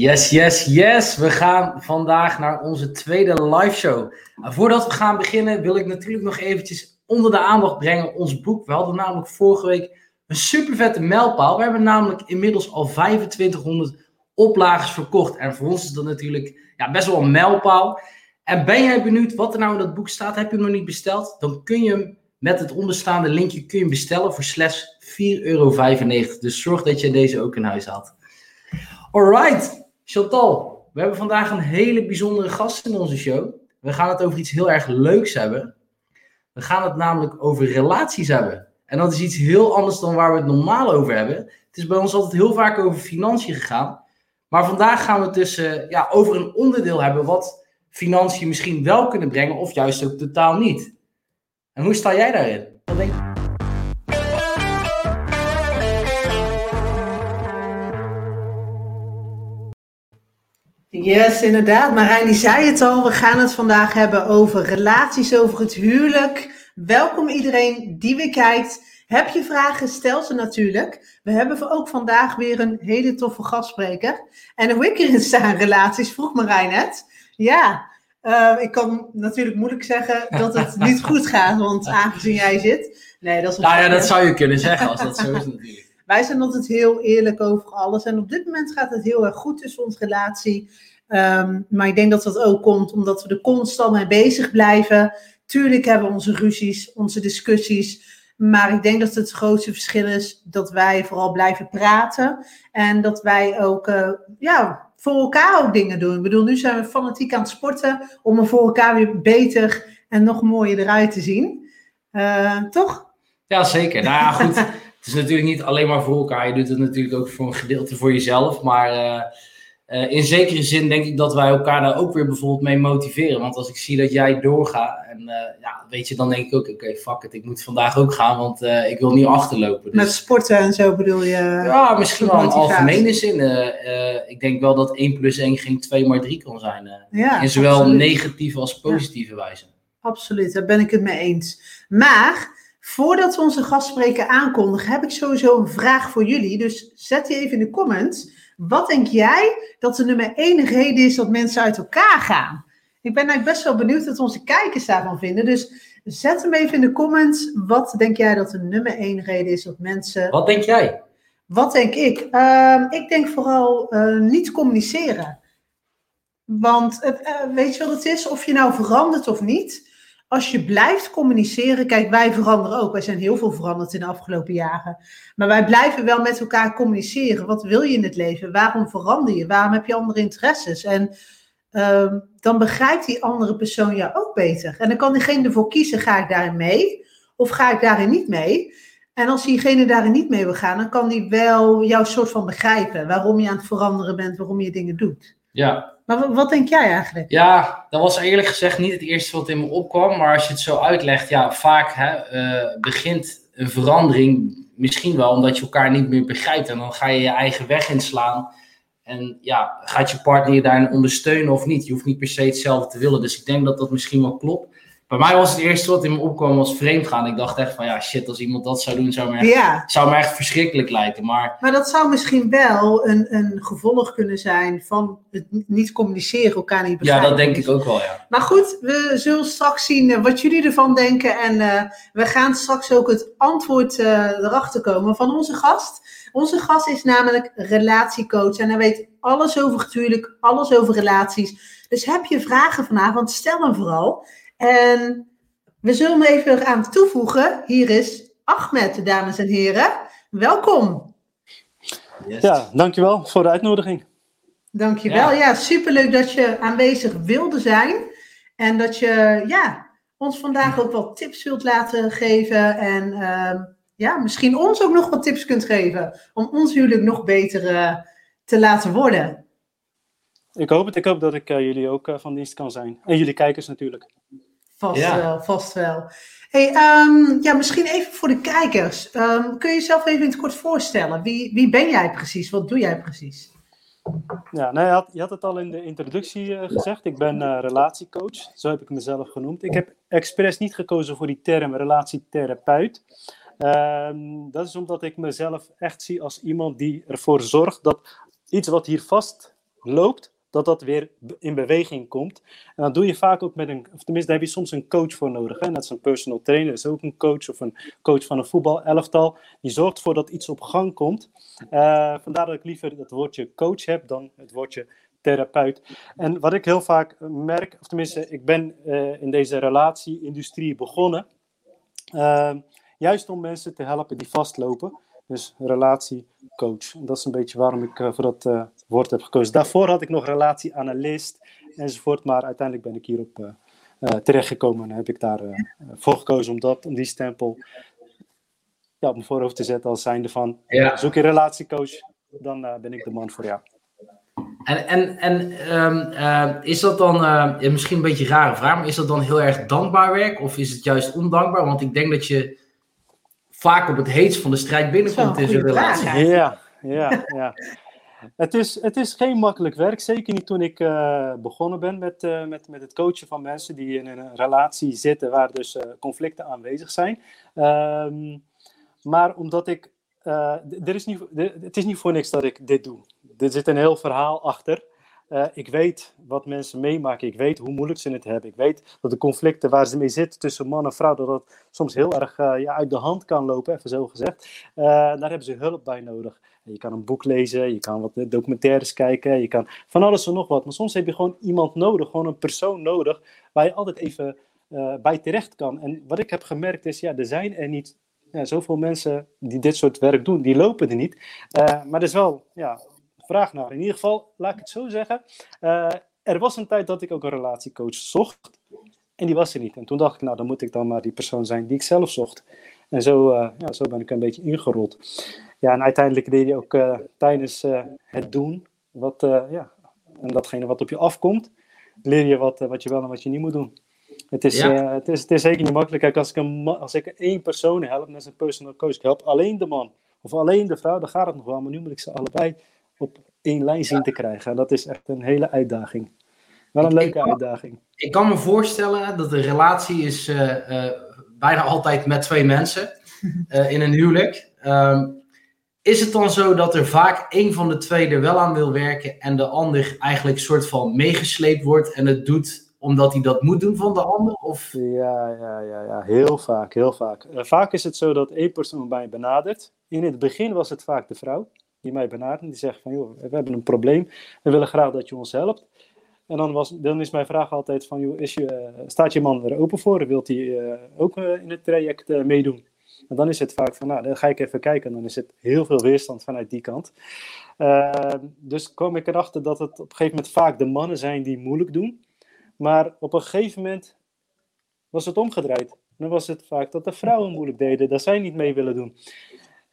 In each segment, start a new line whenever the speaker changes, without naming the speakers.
Yes, yes, yes. We gaan vandaag naar onze tweede live show. voordat we gaan beginnen wil ik natuurlijk nog eventjes onder de aandacht brengen ons boek. We hadden namelijk vorige week een super vette mijlpaal. We hebben namelijk inmiddels al 2500 oplagers verkocht. En voor ons is dat natuurlijk ja, best wel een mijlpaal. En ben jij benieuwd wat er nou in dat boek staat? Heb je hem nog niet besteld? Dan kun je hem met het onderstaande linkje kun je bestellen voor slechts 4,95 euro. Dus zorg dat je deze ook in huis haalt. Alright, Chantal, we hebben vandaag een hele bijzondere gast in onze show. We gaan het over iets heel erg leuks hebben. We gaan het namelijk over relaties hebben. En dat is iets heel anders dan waar we het normaal over hebben. Het is bij ons altijd heel vaak over financiën gegaan. Maar vandaag gaan we het dus uh, ja, over een onderdeel hebben wat financiën misschien wel kunnen brengen of juist ook totaal niet. En hoe sta jij daarin? Wat denk?
Yes, inderdaad. Marijn die zei het al. We gaan het vandaag hebben over relaties, over het huwelijk. Welkom iedereen die weer kijkt. Heb je vragen, stel ze natuurlijk. We hebben ook vandaag weer een hele toffe gastspreker. En hoe ik erin sta in relaties, vroeg Marijn het. Ja, uh, ik kan natuurlijk moeilijk zeggen dat het niet goed gaat, want aangezien jij zit.
Nee, dat is Nou ja, dat zou je kunnen zeggen als dat zo is natuurlijk.
Wij zijn altijd heel eerlijk over alles. En op dit moment gaat het heel erg goed tussen onze relatie. Um, maar ik denk dat dat ook komt omdat we er constant mee bezig blijven. Tuurlijk hebben we onze ruzies, onze discussies. Maar ik denk dat het grootste verschil is dat wij vooral blijven praten. En dat wij ook uh, ja, voor elkaar ook dingen doen. Ik bedoel, nu zijn we fanatiek aan het sporten om er voor elkaar weer beter en nog mooier eruit te zien. Uh, toch?
Ja, zeker. Nou ja, goed. het is natuurlijk niet alleen maar voor elkaar. Je doet het natuurlijk ook voor een gedeelte voor jezelf. Maar uh, uh, in zekere zin denk ik dat wij elkaar daar ook weer bijvoorbeeld mee motiveren. Want als ik zie dat jij doorgaat, en uh, ja, weet je, dan denk ik ook, oké, okay, fuck it, ik moet vandaag ook gaan, want uh, ik wil niet achterlopen.
Dus... Met sporten en zo bedoel je?
Ja, misschien wel in algemene zin. ik denk wel dat 1 plus 1 geen 2 maar 3 kan zijn. Ja, in zowel absoluut. negatieve als positieve ja. wijze.
Absoluut, daar ben ik het mee eens. Maar voordat we onze gastspreker aankondigen, heb ik sowieso een vraag voor jullie. Dus zet die even in de comments. Wat denk jij dat de nummer één reden is dat mensen uit elkaar gaan? Ik ben eigenlijk best wel benieuwd wat onze kijkers daarvan vinden. Dus zet hem even in de comments. Wat denk jij dat de nummer één reden is dat mensen.
Wat denk jij?
Wat denk ik? Uh, ik denk vooral uh, niet communiceren. Want uh, weet je wat het is? Of je nou verandert of niet als je blijft communiceren, kijk, wij veranderen ook. Wij zijn heel veel veranderd in de afgelopen jaren. Maar wij blijven wel met elkaar communiceren. Wat wil je in het leven? Waarom verander je? Waarom heb je andere interesses? En uh, dan begrijpt die andere persoon jou ook beter. En dan kan diegene ervoor kiezen, ga ik daarin mee? Of ga ik daarin niet mee? En als diegene daarin niet mee wil gaan, dan kan die wel jouw soort van begrijpen. Waarom je aan het veranderen bent, waarom je dingen doet.
Ja,
maar wat denk jij eigenlijk?
Ja, dat was eerlijk gezegd niet het eerste wat in me opkwam. Maar als je het zo uitlegt, ja, vaak hè, uh, begint een verandering misschien wel omdat je elkaar niet meer begrijpt. En dan ga je je eigen weg inslaan. En ja, gaat je partner je daarin ondersteunen of niet? Je hoeft niet per se hetzelfde te willen. Dus ik denk dat dat misschien wel klopt. Bij mij was het eerste wat in me opkwam was vreemd gaan. Ik dacht echt van ja shit, als iemand dat zou doen, zou me echt, ja. zou me echt verschrikkelijk lijken. Maar,
maar dat zou misschien wel een, een gevolg kunnen zijn van het niet communiceren, elkaar niet begrijpen.
Ja, dat denk ik ook wel, ja.
Maar goed, we zullen straks zien eh, wat jullie ervan denken. En uh, we gaan straks ook het antwoord uh, erachter komen van onze gast. Onze gast is namelijk relatiecoach en hij weet alles over natuurlijk, alles over relaties. Dus heb je vragen vanavond, stel hem vooral. En we zullen hem even aan toevoegen. Hier is Ahmed, dames en heren. Welkom.
Yes. Ja, dankjewel voor de uitnodiging.
Dankjewel. Ja. ja, superleuk dat je aanwezig wilde zijn. En dat je ja, ons vandaag ook wat tips wilt laten geven. En uh, ja, misschien ons ook nog wat tips kunt geven. Om ons huwelijk nog beter uh, te laten worden.
Ik hoop het. Ik hoop dat ik uh, jullie ook uh, van dienst kan zijn. En jullie kijkers natuurlijk.
Vast ja. wel, vast wel. Hey, um, ja, misschien even voor de kijkers. Um, kun je jezelf even in het kort voorstellen? Wie, wie ben jij precies? Wat doe jij precies?
Ja, nou, je, had, je had het al in de introductie uh, gezegd. Ik ben uh, relatiecoach. Zo heb ik mezelf genoemd. Ik heb expres niet gekozen voor die term relatietherapeut. Um, dat is omdat ik mezelf echt zie als iemand die ervoor zorgt dat iets wat hier vast loopt, dat dat weer in beweging komt. En dat doe je vaak ook met een, of tenminste, daar heb je soms een coach voor nodig. Hè? Als een personal trainer, is ook een coach of een coach van een voetbalelftal. Die zorgt ervoor dat iets op gang komt. Uh, vandaar dat ik liever het woordje coach heb dan het woordje therapeut. En wat ik heel vaak merk, of tenminste, ik ben uh, in deze relatie-industrie begonnen. Uh, juist om mensen te helpen die vastlopen. Dus relatiecoach. Dat is een beetje waarom ik uh, voor dat woord heb gekozen. Daarvoor had ik nog relatieanalist enzovoort. Maar uiteindelijk ben ik hierop uh, terechtgekomen en heb ik daarvoor voor gekozen om, dat, om die stempel ja, op mijn voorhoofd te zetten als zijnde van ja. zoek je relatiecoach, dan ben ik de man voor jou.
En, en, en um, uh, is dat dan, uh, misschien een beetje een rare vraag, maar is dat dan heel erg dankbaar werk of is het juist ondankbaar? Want ik denk dat je vaak op het heetst van de strijd binnenkomt in zo'n relatie.
Ja, ja, ja. Het, is, het is geen makkelijk werk, zeker niet toen ik uh, begonnen ben met, met, met het coachen van mensen die in een relatie zitten waar dus conflicten aanwezig zijn. Um, maar omdat ik, er is niet, het is niet voor niks dat ik dit doe er zit een heel verhaal achter. Ik weet wat mensen meemaken. Ik weet hoe moeilijk ze het hebben. Ik weet dat de conflicten waar ze mee zitten tussen man en vrouw, dat dat soms heel erg uit de hand kan lopen, even zo gezegd. Daar hebben ze hulp bij nodig. Je kan een boek lezen, je kan wat documentaires kijken, je kan van alles en nog wat. Maar soms heb je gewoon iemand nodig, gewoon een persoon nodig, waar je altijd even bij terecht kan. En wat ik heb gemerkt is, ja, er zijn er niet ja, zoveel mensen die dit soort werk doen, die lopen er niet. maar er is wel ja, vraag naar. In ieder geval, laat ik het zo zeggen. Er was een tijd dat ik ook een relatiecoach zocht. En die was er niet. En toen dacht ik, nou, dan moet ik dan maar die persoon zijn die ik zelf zocht. En zo, ja, zo ben ik een beetje ingerold. Ja, en uiteindelijk leer je ook uh, tijdens het doen, wat, ja, en datgene wat op je afkomt, leer je wat, wat je wel en wat je niet moet doen. Het is, ja. het, is, het is zeker niet makkelijk. Kijk, als ik, een, als ik één persoon help, net als een personal coach, ik help alleen de man of alleen de vrouw, dan gaat het nog wel. Maar nu moet ik ze allebei op één lijn zien te krijgen. En dat is echt een hele uitdaging. Wel een leuke uitdaging.
Ik kan me voorstellen dat de relatie is bijna altijd met twee mensen in een huwelijk. Um, is het dan zo dat er vaak één van de twee er wel aan wil werken en de ander eigenlijk soort van meegesleept wordt en het doet omdat hij dat moet doen van de ander? Of?
Ja, ja, ja, ja, heel vaak, heel vaak. vaak is het zo dat één persoon je benadert. In het begin was het vaak de vrouw die mij benaderen. Die zeggen van, joh, we hebben een probleem. We willen graag dat je ons helpt. En dan, was, dan is mijn vraag altijd van, joh, is je, staat je man er open voor? Wilt hij uh, ook in het traject meedoen? En dan is het vaak van, nou, dan ga ik even kijken. En dan is het heel veel weerstand vanuit die kant. dus kwam ik erachter dat het op een gegeven moment vaak de mannen zijn die moeilijk doen. Maar op een gegeven moment was het omgedraaid. Dan was het vaak dat de vrouwen moeilijk deden, dat zij niet mee willen doen.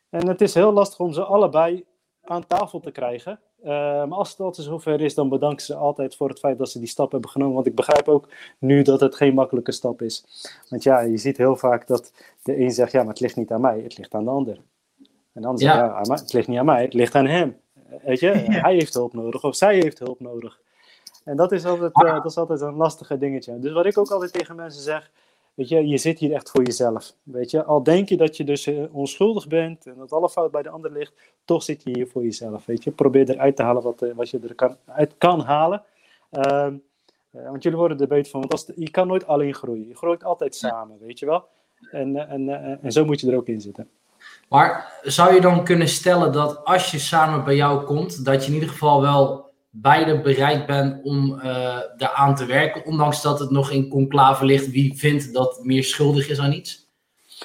En het is heel lastig om ze allebei aan tafel te krijgen. Maar als het altijd zover is, dan bedanken ze altijd voor het feit dat ze die stap hebben genomen. Want ik begrijp ook nu dat het geen makkelijke stap is. Want ja, je ziet heel vaak dat de een zegt, ja, maar het ligt niet aan mij, het ligt aan de ander. En dan zegt, ja, ja het ligt niet aan mij, het ligt aan hem. Weet je, hij heeft hulp nodig of zij heeft hulp nodig. En dat is, altijd, uh, dat is altijd een lastige dingetje. Dus wat ik ook altijd tegen mensen zeg, Weet je, je zit hier echt voor jezelf. Weet je, al denk je dat je dus uh, onschuldig bent en dat alle fout bij de ander ligt, toch zit je hier voor jezelf. Weet je, probeer eruit te halen wat, wat je er kan, uit kan halen. Uh, want jullie worden er beter van, want als je kan nooit alleen groeien. Je groeit altijd samen, weet je wel. En, en, en zo moet je er ook in zitten.
Maar zou je dan kunnen stellen dat als je samen bij jou komt, dat je in ieder geval wel beide bereid ben om uh, daaraan te werken, ondanks dat het nog in conclave ligt wie vindt dat meer schuldig is aan iets?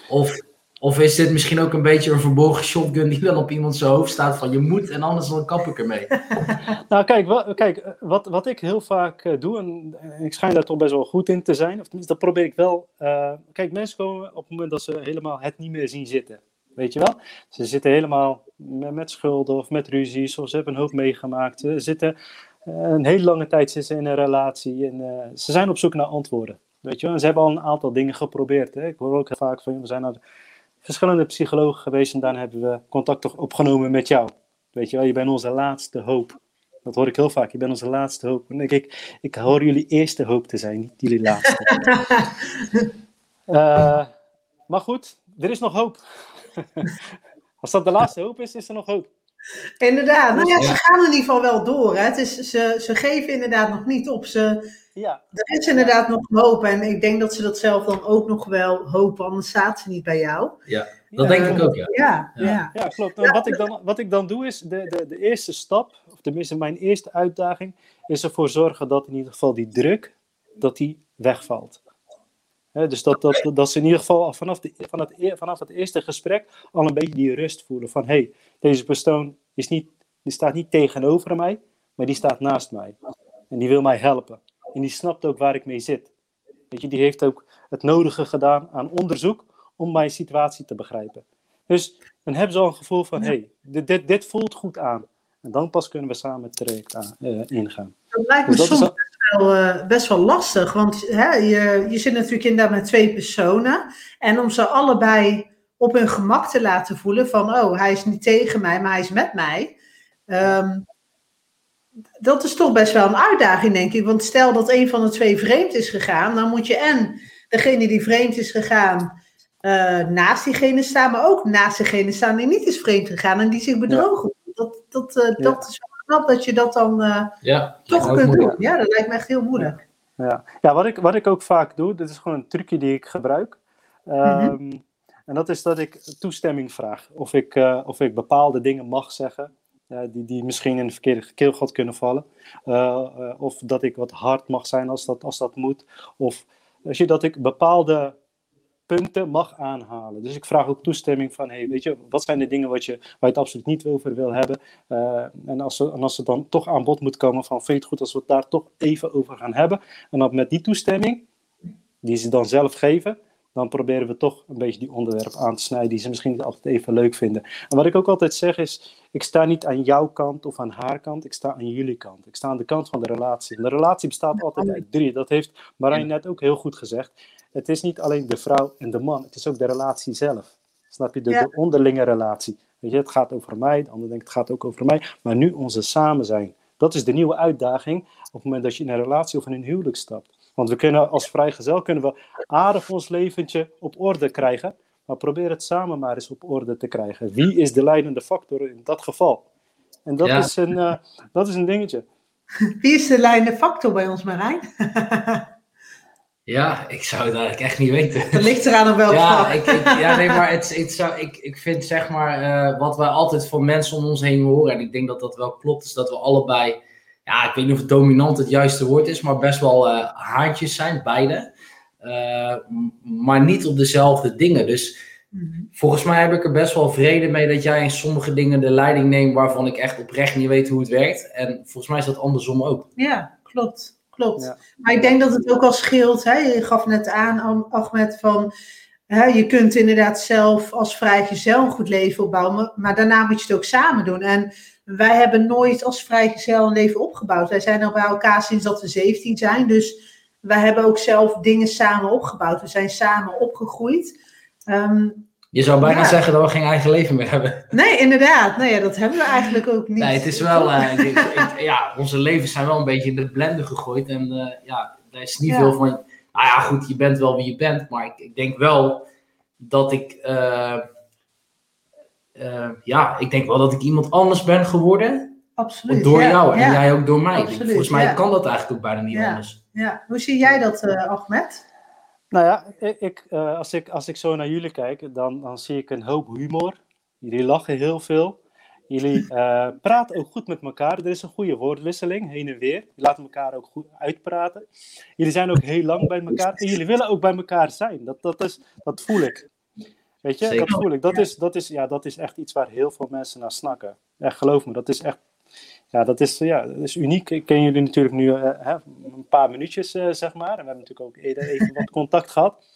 Of, of is dit misschien ook een beetje een verborgen shotgun die dan op iemand zijn hoofd staat van je moet en anders dan kap ik ermee?
nou kijk, wat, kijk eh, wat, wat ik heel vaak uh, doe, en ik schijn daar toch best wel goed in te zijn, of tenminste dat probeer ik wel. Kijk, mensen komen op het moment dat ze helemaal het niet meer zien zitten. Weet je wel? Ze zitten helemaal met schulden of met ruzies, of ze hebben een hoop meegemaakt. Ze zitten eh, een hele lange tijd zitten in een relatie en uh, ze zijn op zoek naar antwoorden. Weet je wel? En ze hebben al een aantal dingen geprobeerd. Hè? Ik hoor ook heel vaak van, we zijn naar verschillende psychologen geweest en daarna hebben we contact opgenomen met jou. Weet je wel, je bent onze laatste hoop. Dat hoor ik heel vaak, je bent onze laatste hoop. En ik, ik hoor jullie eerste hoop te zijn, niet jullie laatste. uh, maar goed, er is nog hoop. Als dat de laatste hoop is, is er nog hoop.
Inderdaad. Nou ja, ze gaan in ieder geval wel door. Hè. Het is, ze, ze geven inderdaad nog niet op. Ze,
Ja,
er is inderdaad nog hoop. En ik denk dat ze dat zelf dan ook nog wel hopen, anders staat ze niet bij jou.
Dat
Ja,
denk ik ook, ja.
Ja,
Ja.
ja.
Ja, klopt. En wat, ik dan, wat ik dan doe is, de, de, de eerste stap, of tenminste mijn eerste uitdaging, is ervoor zorgen dat in ieder geval die druk, dat die wegvalt. Dus dat, dat, dat ze in ieder geval al vanaf, de, vanaf, het, e- vanaf het eerste gesprek al een beetje die rust voelen van, hé, hey, deze persoon is niet, die staat niet tegenover mij, maar die staat naast mij. En die wil mij helpen. En die snapt ook waar ik mee zit. Weet je, die heeft ook het nodige gedaan aan onderzoek om mijn situatie te begrijpen. Dus dan hebben ze al een gevoel van, hé, hey, dit, dit, dit voelt goed aan. En dan pas kunnen we samen het traject aan, eh, ingaan.
Dat lijkt me
Dus
soms wel, eh, best wel lastig. Want hè, je, je zit natuurlijk inderdaad met twee personen. En om ze allebei op hun gemak te laten voelen van... oh, hij is niet tegen mij, maar hij is met mij. Ehm, dat is toch best wel een uitdaging, denk ik. Want stel dat een van de twee vreemd is gegaan... dan moet je en degene die vreemd is gegaan... eh, naast diegene staan, maar ook naast degene staan die niet is vreemd gegaan... en die zich bedrogen voelt. Dat, dat, eh,
Ja.
dat is knap dat je dat dan... eh,
Ja,
toch kunt
moeilijk.
doen. Ja, dat lijkt me echt heel moeilijk.
Ja, ja wat, ik, wat ik ook vaak doe, dit is gewoon een trucje die ik gebruik. Ehm, En dat is dat ik toestemming vraag. Of ik, eh, of ik bepaalde dingen mag zeggen, eh, die, die misschien in de verkeerde keelgat kunnen vallen. Eh, eh, of dat ik wat hard mag zijn als dat, als dat moet. Of als je, dat ik bepaalde punten mag aanhalen. Dus ik vraag ook toestemming van, hey, weet je, wat zijn de dingen wat je, waar je het absoluut niet over wil hebben? Eh, en, als ze, en als het dan toch aan bod moet komen van, vind je het goed als we het daar toch even over gaan hebben? En dan met die toestemming, die ze dan zelf geven, dan proberen we toch een beetje die onderwerp aan te snijden die ze misschien niet altijd even leuk vinden. En wat ik ook altijd zeg is, ik sta niet aan jouw kant of aan haar kant, ik sta aan jullie kant. Ik sta aan de kant van de relatie. En de relatie bestaat altijd uit drie. Dat heeft Marijn net ook heel goed gezegd. Het is niet alleen de vrouw en de man, het is ook de relatie zelf. Snap je? De,
Ja.
de onderlinge relatie. Weet je, het gaat over mij, de ander denkt het gaat ook over mij. Maar nu onze samen zijn. Dat is de nieuwe uitdaging op het moment dat je in een relatie of in een huwelijk stapt. Want we kunnen als vrijgezel kunnen we aardig ons leventje op orde krijgen. Maar probeer het samen maar eens op orde te krijgen. Wie is de leidende factor in dat geval? En dat,
Ja.
is, een, eh, dat is een dingetje.
Wie is de leidende factor bij ons, Marijn?
Ja, ik zou het eigenlijk echt niet weten.
Dat ligt eraan op welk
Ja,
vlak.
ik, ik- ja, nee, maar het, het zou, ik, ik vind zeg maar eh, wat wij altijd van mensen om ons heen horen, en ik denk dat dat wel klopt, is dat we allebei, ja, ik weet niet of het dominant het juiste woord is, maar best wel eh haantjes zijn, beide. Eh, maar niet op dezelfde dingen. Dus
Mhm.
volgens mij heb ik er best wel vrede mee dat jij in sommige dingen de leiding neemt waarvan ik echt oprecht niet weet hoe het werkt. En volgens mij is dat andersom ook.
Ja, klopt. Klopt.
Ja.
Maar ik denk dat het ook al scheelt. Hè? Je gaf net aan, Ahmed, van hè, je kunt inderdaad zelf als vrijgezel een goed leven opbouwen, maar- daarna moet je het ook samen doen. En wij hebben nooit als vrijgezel een leven opgebouwd. Wij zijn al bij elkaar sinds dat we 17 zijn. Dus wij hebben ook zelf dingen samen opgebouwd. We zijn samen opgegroeid. Ehm,
Je zou bijna
Ja.
zeggen dat we geen eigen leven meer hebben.
nee, inderdaad. Nee, dat hebben we eigenlijk ook niet.
Nee, het is wel, eh, ja, onze levens zijn wel een beetje in de blender gegooid. En eh, ja, daar is niet
Ja.
veel van. Nou ja, goed, je bent wel wie je bent. Maar ik, ik denk wel dat ik. eh, ja, ik denk wel dat ik iemand anders ben geworden.
Absoluut.
door
ja,
jou en jij ook door mij.
Absoluut,
Volgens mij kan dat eigenlijk ook bijna niet anders.
Ja. Hoe zie jij dat, Ahmed?
Nou ja, ik, eh, als, ik, als ik zo naar jullie kijk, dan, dan zie ik een hoop humor. Jullie lachen heel veel. Jullie eh, praten ook goed met elkaar. Er is een goede woordwisseling, heen en weer. Je laat elkaar ook goed uitpraten. Jullie zijn ook heel lang bij elkaar. En jullie willen ook bij elkaar zijn. Dat, dat, is, dat voel ik. Weet je,
Zeker.
dat voel ik. Dat is, dat, is, ja, dat is echt iets waar heel veel mensen naar snakken. Echt, geloof me, dat is echt... Ja, dat is, ja, dat is uniek. Ik ken jullie natuurlijk nu eh, hè, een paar minuutjes, eh, zeg maar. En we hebben natuurlijk ook eerder even wat contact gehad.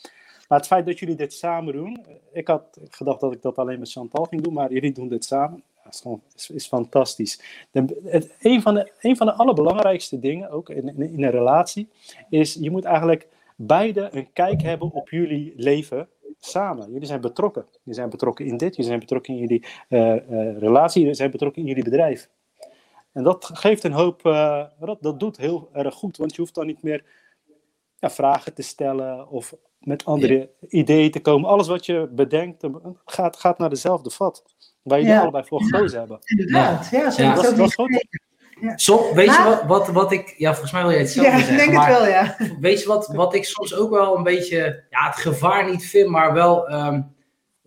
Maar het feit dat jullie dit samen doen, eh, ik had gedacht dat ik dat alleen met Chantal ging doen, maar jullie doen dit samen. Ja, is, gewoon, is, is fantastisch. De, het, een, van de, een van de allerbelangrijkste dingen, ook in, in, in een relatie, is je moet eigenlijk beide een kijk hebben op jullie leven samen. Jullie zijn betrokken. Jullie zijn betrokken in dit, jullie zijn betrokken in jullie relatie, jullie zijn betrokken in jullie bedrijf. En dat geeft een hoop, eh, dat, dat doet heel erg goed, want je hoeft dan niet meer ja, vragen te stellen of met andere ideeën te komen. Alles wat je bedenkt gaat, gaat naar dezelfde vat. waar jullie allebei voor gekozen hebben.
Inderdaad, ja, zo
Ja,
is
dat was goed.
Som, weet je wat, wat, wat ik... Ja, volgens mij wil je het zelf
Ja,
wel
ik
zeggen.
denk het
maar
wel, ja.
Weet je wat, wat ik soms ook wel een beetje... Ja, het gevaar niet vind, maar wel... ehm,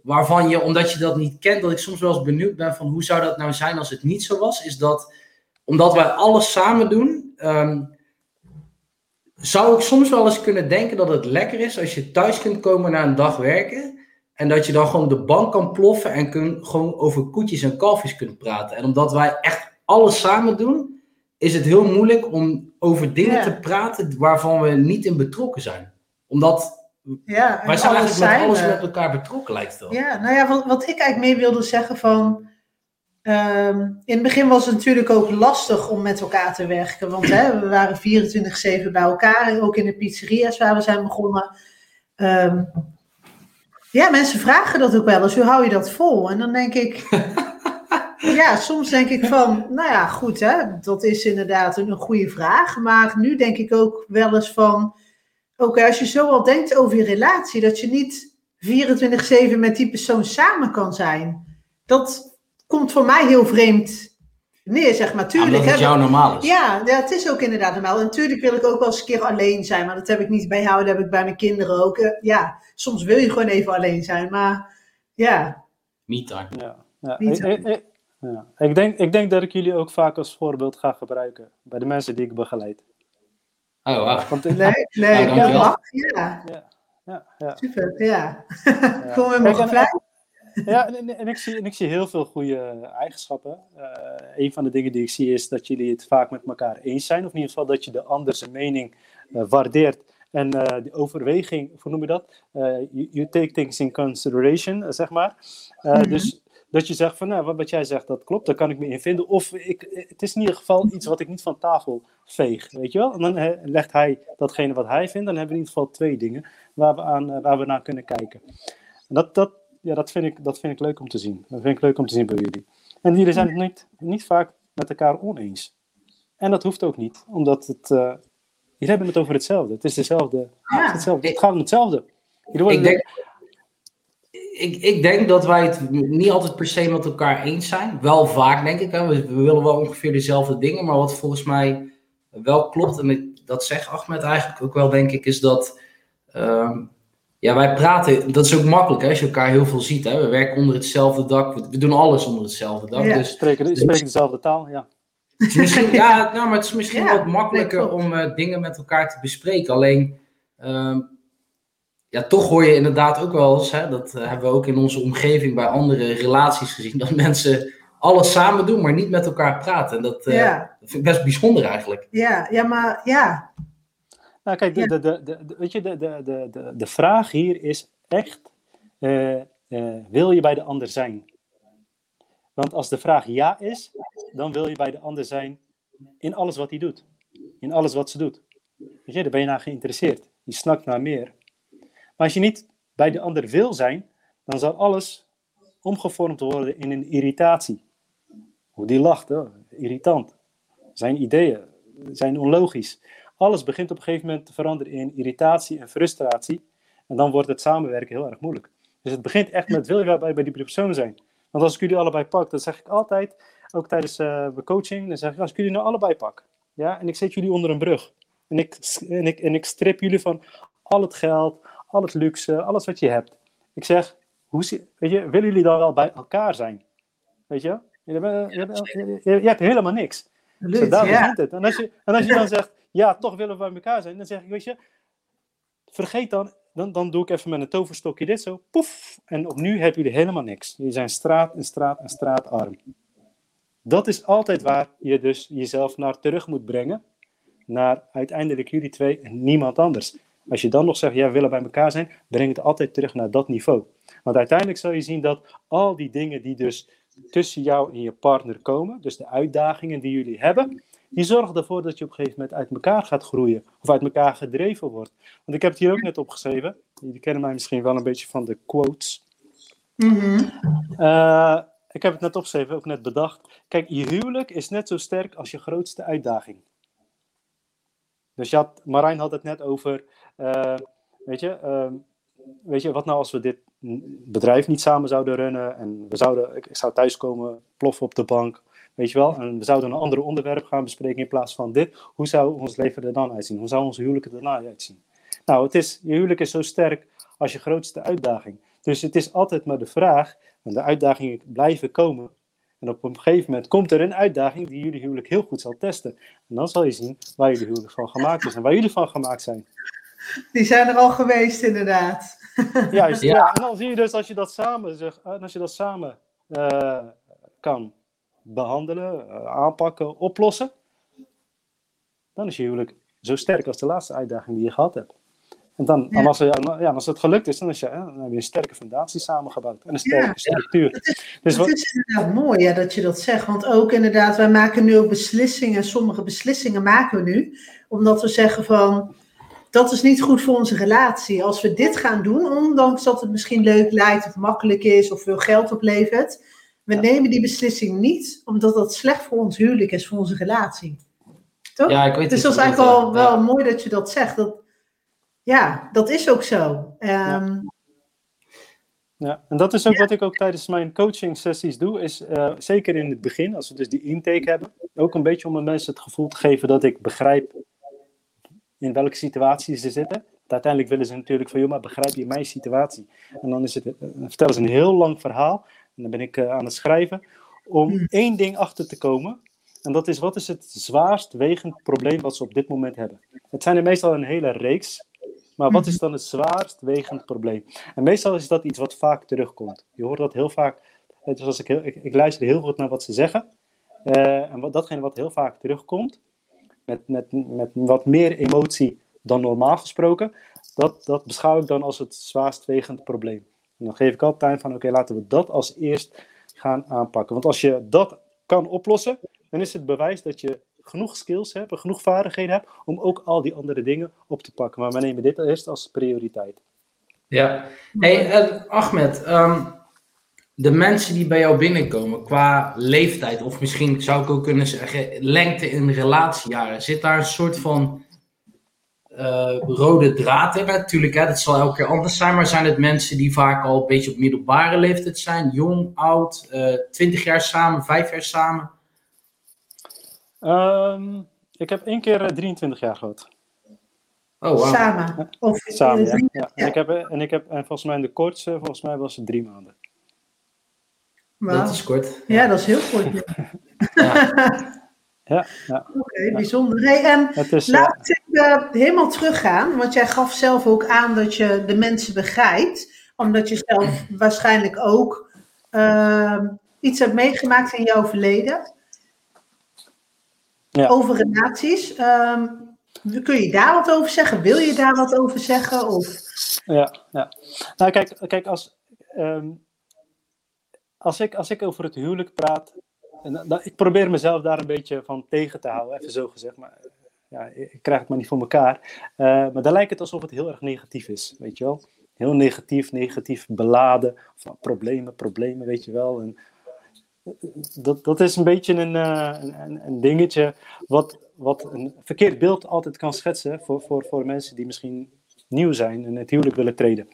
waarvan je, omdat je dat niet kent, dat ik soms wel eens benieuwd ben van hoe zou dat nou zijn als het niet zo was, is dat omdat wij alles samen doen, ehm, zou ik soms wel eens kunnen denken dat het lekker is als je thuis kunt komen na een dag werken en dat je dan gewoon de bank kan ploffen en kun, gewoon over koetjes en kalfjes kunt praten. En omdat wij echt alles samen doen, is het heel moeilijk om over dingen
Ja.
te praten waarvan we niet in betrokken zijn. Omdat
Ja,
wij zijn eigenlijk met alles met elkaar betrokken, lijkt het wel.
Ja, nou ja, wat, wat ik eigenlijk mee wilde zeggen van... ehm, in het begin was het natuurlijk ook lastig om met elkaar te werken. Want hè, we waren 24-7 bij elkaar, ook in de pizzeria's waar we zijn begonnen. Ehm, ja, mensen vragen dat ook wel eens. Hoe hou je dat vol? En dan denk ik... ja, soms denk ik van... Nou ja, goed hè, dat is inderdaad een, een goede vraag. Maar nu denk ik ook wel eens van... Oké, als je zo al denkt over je relatie, dat je niet 24-7 met die persoon samen kan zijn. Dat komt voor mij heel vreemd neer, zeg maar.
Ja,
Tuurlijk,
omdat het
hè,
jou normaal is.
ja, ja, het is ook inderdaad normaal. En natuurlijk wil ik ook wel eens een keer alleen zijn, maar dat heb ik niet bij jou, dat heb ik bij mijn kinderen ook. Eh, Ja, soms wil je gewoon even alleen zijn, maar ja.
Me-time.
Ja, ja.
Niet
Ik, ik, ik- ja. Ik, denk, ik denk dat ik jullie ook vaak als voorbeeld ga gebruiken bij de mensen die ik begeleid.
Oh, wow.
Want
Nee, nee,
Ja.
Ja,
ja, ja,
super, ja.
ja.
Gewoon weer
Kijk,
mogen
en-
blij.
Ja, en, en, ik zie, en ik zie heel veel goede eigenschappen. Eh een van de dingen die ik zie is dat jullie het vaak met elkaar eens zijn. Of in ieder geval dat je de ander zijn mening eh, waardeert. En eh die overweging, hoe noem je dat? Eh, you, you take things in consideration, eh, zeg maar. Eh,
Mhm.
Dus dat je zegt van, nou, wat, wat jij zegt, dat klopt, daar kan ik me in vinden. Of ik, het is in ieder geval iets wat ik niet van tafel veeg, weet je wel? En dan eh, legt hij datgene wat hij vindt. Dan hebben we in ieder geval twee dingen waar we, aan, eh, waar we naar kunnen kijken. En dat, dat, ja, dat, vind ik, dat vind ik leuk om te zien. Dat vind ik leuk om te zien bij jullie. En jullie zijn het niet, niet vaak met elkaar oneens. En dat hoeft ook niet, omdat het, eh, jullie hebben het over hetzelfde. Het is dezelfde. Het, is hetzelfde. het gaat om hetzelfde.
Ik denk, ik, ik denk dat wij het niet altijd per se met elkaar eens zijn. Wel vaak, denk ik. Hè. We, we willen wel ongeveer dezelfde dingen. Maar wat volgens mij wel klopt, en ik, dat zegt Ahmed eigenlijk ook wel, denk ik, is dat. ehm, ja, wij praten, dat is ook makkelijk hè, als je elkaar heel veel ziet. Hè. We werken onder hetzelfde dak, we, we doen alles onder hetzelfde dak.
Ja.
Dus
spreken, spreken dezelfde taal, ja.
het is misschien, ja, nou, maar het is misschien
Ja,
wat makkelijker om eh, dingen met elkaar te bespreken. Alleen, ehm, ja, toch hoor je inderdaad ook wel eens, hè, dat eh, hebben we ook in onze omgeving bij andere relaties gezien, dat mensen alles samen doen, maar niet met elkaar praten. En dat, eh,
Ja.
dat vind ik best bijzonder eigenlijk.
Ja, ja, maar ja.
Nou, kijk, de, de, de, de, weet je, de, de, de, de, de vraag hier is echt: eh, eh, wil je bij de ander zijn? Want als de vraag ja is, dan wil je bij de ander zijn in alles wat hij doet, in alles wat ze doet. Weet je, daar ben je naar geïnteresseerd. Je snakt naar meer. Maar als je niet bij de ander wil zijn, dan zal alles omgevormd worden in een irritatie. Hoe die lacht, irritant. Zijn ideeën zijn onlogisch. Alles begint op een gegeven moment te veranderen in irritatie en frustratie. En dan wordt het samenwerken heel erg moeilijk. Dus het begint echt met, wil je bij, bij die persoon zijn? Want als ik jullie allebei pak, dan zeg ik altijd, ook tijdens eh, mijn coaching, dan zeg ik, als ik jullie nou allebei pak, ja, en ik zet jullie onder een brug. En ik, en ik, en ik strip jullie van al het geld, al het luxe, alles wat je hebt. Ik zeg, hoe, weet je, willen jullie dan wel bij elkaar zijn? Weet je? Je hebt, je hebt, je hebt helemaal niks.
Absoluut,
daar
ja.
begint het. En als, je, en als je dan zegt, ja, toch willen we bij elkaar zijn, dan zeg ik, weet je, vergeet dan, dan, dan doe ik even met een toverstokje dit zo, poef, en opnieuw hebben jullie helemaal niks. Jullie zijn straat en straat en straatarm. Dat is altijd waar je dus jezelf naar terug moet brengen, naar uiteindelijk jullie twee en niemand anders. Als je dan nog zegt, ja, we willen bij elkaar zijn, breng het altijd terug naar dat niveau. Want uiteindelijk zal je zien dat al die dingen die dus tussen jou en je partner komen, dus de uitdagingen die jullie hebben, die zorgen ervoor dat je op een gegeven moment uit elkaar gaat groeien of uit elkaar gedreven wordt. Want ik heb het hier ook net opgeschreven. Jullie kennen mij misschien wel een beetje van de quotes.
Mhm.
Eh, ik heb het net opgeschreven, ook net bedacht. Kijk, je huwelijk is net zo sterk als je grootste uitdaging. Dus je had, Marijn had het net over, eh, weet je, ehm, weet je, wat nou als we dit bedrijf niet samen zouden runnen en we zouden, ik, ik zou thuiskomen, ploffen op de bank, weet je wel, en we zouden een ander onderwerp gaan bespreken in plaats van dit, hoe zou ons leven er dan uitzien? Hoe zou ons huwelijk er dan uitzien? Nou, het is, je huwelijk is zo sterk als je grootste uitdaging. Dus het is altijd maar de vraag, en de uitdagingen blijven komen. En op een gegeven moment komt er een uitdaging die jullie huwelijk heel goed zal testen. En dan zal je zien waar jullie huwelijk van gemaakt is en waar jullie van gemaakt zijn.
Die zijn er al geweest, inderdaad.
Juist, ja. ja. En dan zie je dus als je dat samen, zeg, als je dat samen uh, kan behandelen, uh, aanpakken, oplossen, dan is je huwelijk zo sterk als de laatste uitdaging die je gehad hebt. En, dan, ja. en als, ja, als het gelukt is, dan, is je, dan heb je een sterke fundatie samengebouwd en een sterke ja, structuur.
Het is, dus het is inderdaad mooi ja, dat je dat zegt, want ook inderdaad, wij maken nu ook beslissingen, sommige beslissingen maken we nu, omdat we zeggen van, dat is niet goed voor onze relatie. Als we dit gaan doen, ondanks dat het misschien leuk lijkt of makkelijk is of veel geld oplevert, we nemen die beslissing niet, omdat dat slecht voor ons huwelijk is, voor onze relatie. Toch? Ja, ik weet dus dat is eigenlijk wel, wel mooi dat je dat zegt. Dat, ja, dat is ook zo. Um, ja.
ja. en dat is ook wat ik ook tijdens mijn coaching sessies doe, is uh, zeker in het begin, als we dus die intake hebben, ook een beetje om de mensen het gevoel te geven dat ik begrijp in welke situatie ze zitten. uiteindelijk willen ze natuurlijk van, joh, maar begrijp je mijn situatie? En dan is het, uh, vertellen ze een heel lang verhaal, en dan ben ik uh, aan het schrijven, om hmm. één ding achter te komen. En dat is, wat is het zwaarst wegend probleem wat ze op dit moment hebben? Het zijn er meestal een hele reeks maar wat is mhm. dan het zwaarst wegend probleem? En meestal is dat iets wat vaak terugkomt. Je hoort dat heel vaak. Dus als ik, heel, ik, ik luister heel goed naar wat ze zeggen. Uh, en wat, datgene wat heel vaak terugkomt, met, met, met wat meer emotie dan normaal gesproken, dat, dat beschouw ik dan als het zwaarst wegend probleem. Dan geef ik altijd aan van, oké, laten we dat als eerst gaan aanpakken. Want als je dat kan oplossen, dan is het bewijs dat je genoeg skills hebt, genoeg vaardigheden hebt om ook al die andere dingen op te pakken. Maar we nemen dit eerst als prioriteit.
Ja, hey uh, Ahmed, um, de mensen die bij jou binnenkomen qua leeftijd, of misschien zou ik ook kunnen zeggen lengte in relatiejaren, zit daar een soort van rode draad in? Natuurlijk, hè, dat zal elke keer anders zijn, maar zijn het mensen die vaak al een beetje op middelbare leeftijd zijn, jong, oud, uh, eh, 20 jaar samen, 5 jaar samen?
Um, ik heb één keer 23 eh, jaar gehad.
Oh, wow. Samen?
Of Samen, ja. ja. En, ik heb, eh, en ik heb, en volgens mij de kortste, volgens mij was het drie maanden.
Wow. Dat is kort.
Ja, dat is heel kort. ja.
Ja, ja.
Oké, okay, bijzonder. Hey, en is, laat uh, helemaal teruggaan, want jij gaf zelf ook aan dat je de mensen begrijpt, omdat je zelf waarschijnlijk ook uh, iets hebt meegemaakt in jouw verleden ja. over relaties. Um, kun je daar wat over zeggen? Wil je daar wat over zeggen? Of...
Ja, ja. Nou, kijk, kijk als, um, als, ik, als ik over het huwelijk praat. En, dan, ik probeer mezelf daar een beetje van tegen te houden, even zo gezegd. Maar ja, ik krijg het maar niet voor elkaar. Uh, maar dan lijkt het alsof het heel erg negatief is, weet je wel. Heel negatief, negatief beladen. Van problemen, problemen, weet je wel. En dat, dat is een beetje een, uh, een, een, dingetje wat, wat een verkeerd beeld altijd kan schetsen voor, voor, voor mensen die misschien nieuw zijn en het huwelijk willen treden.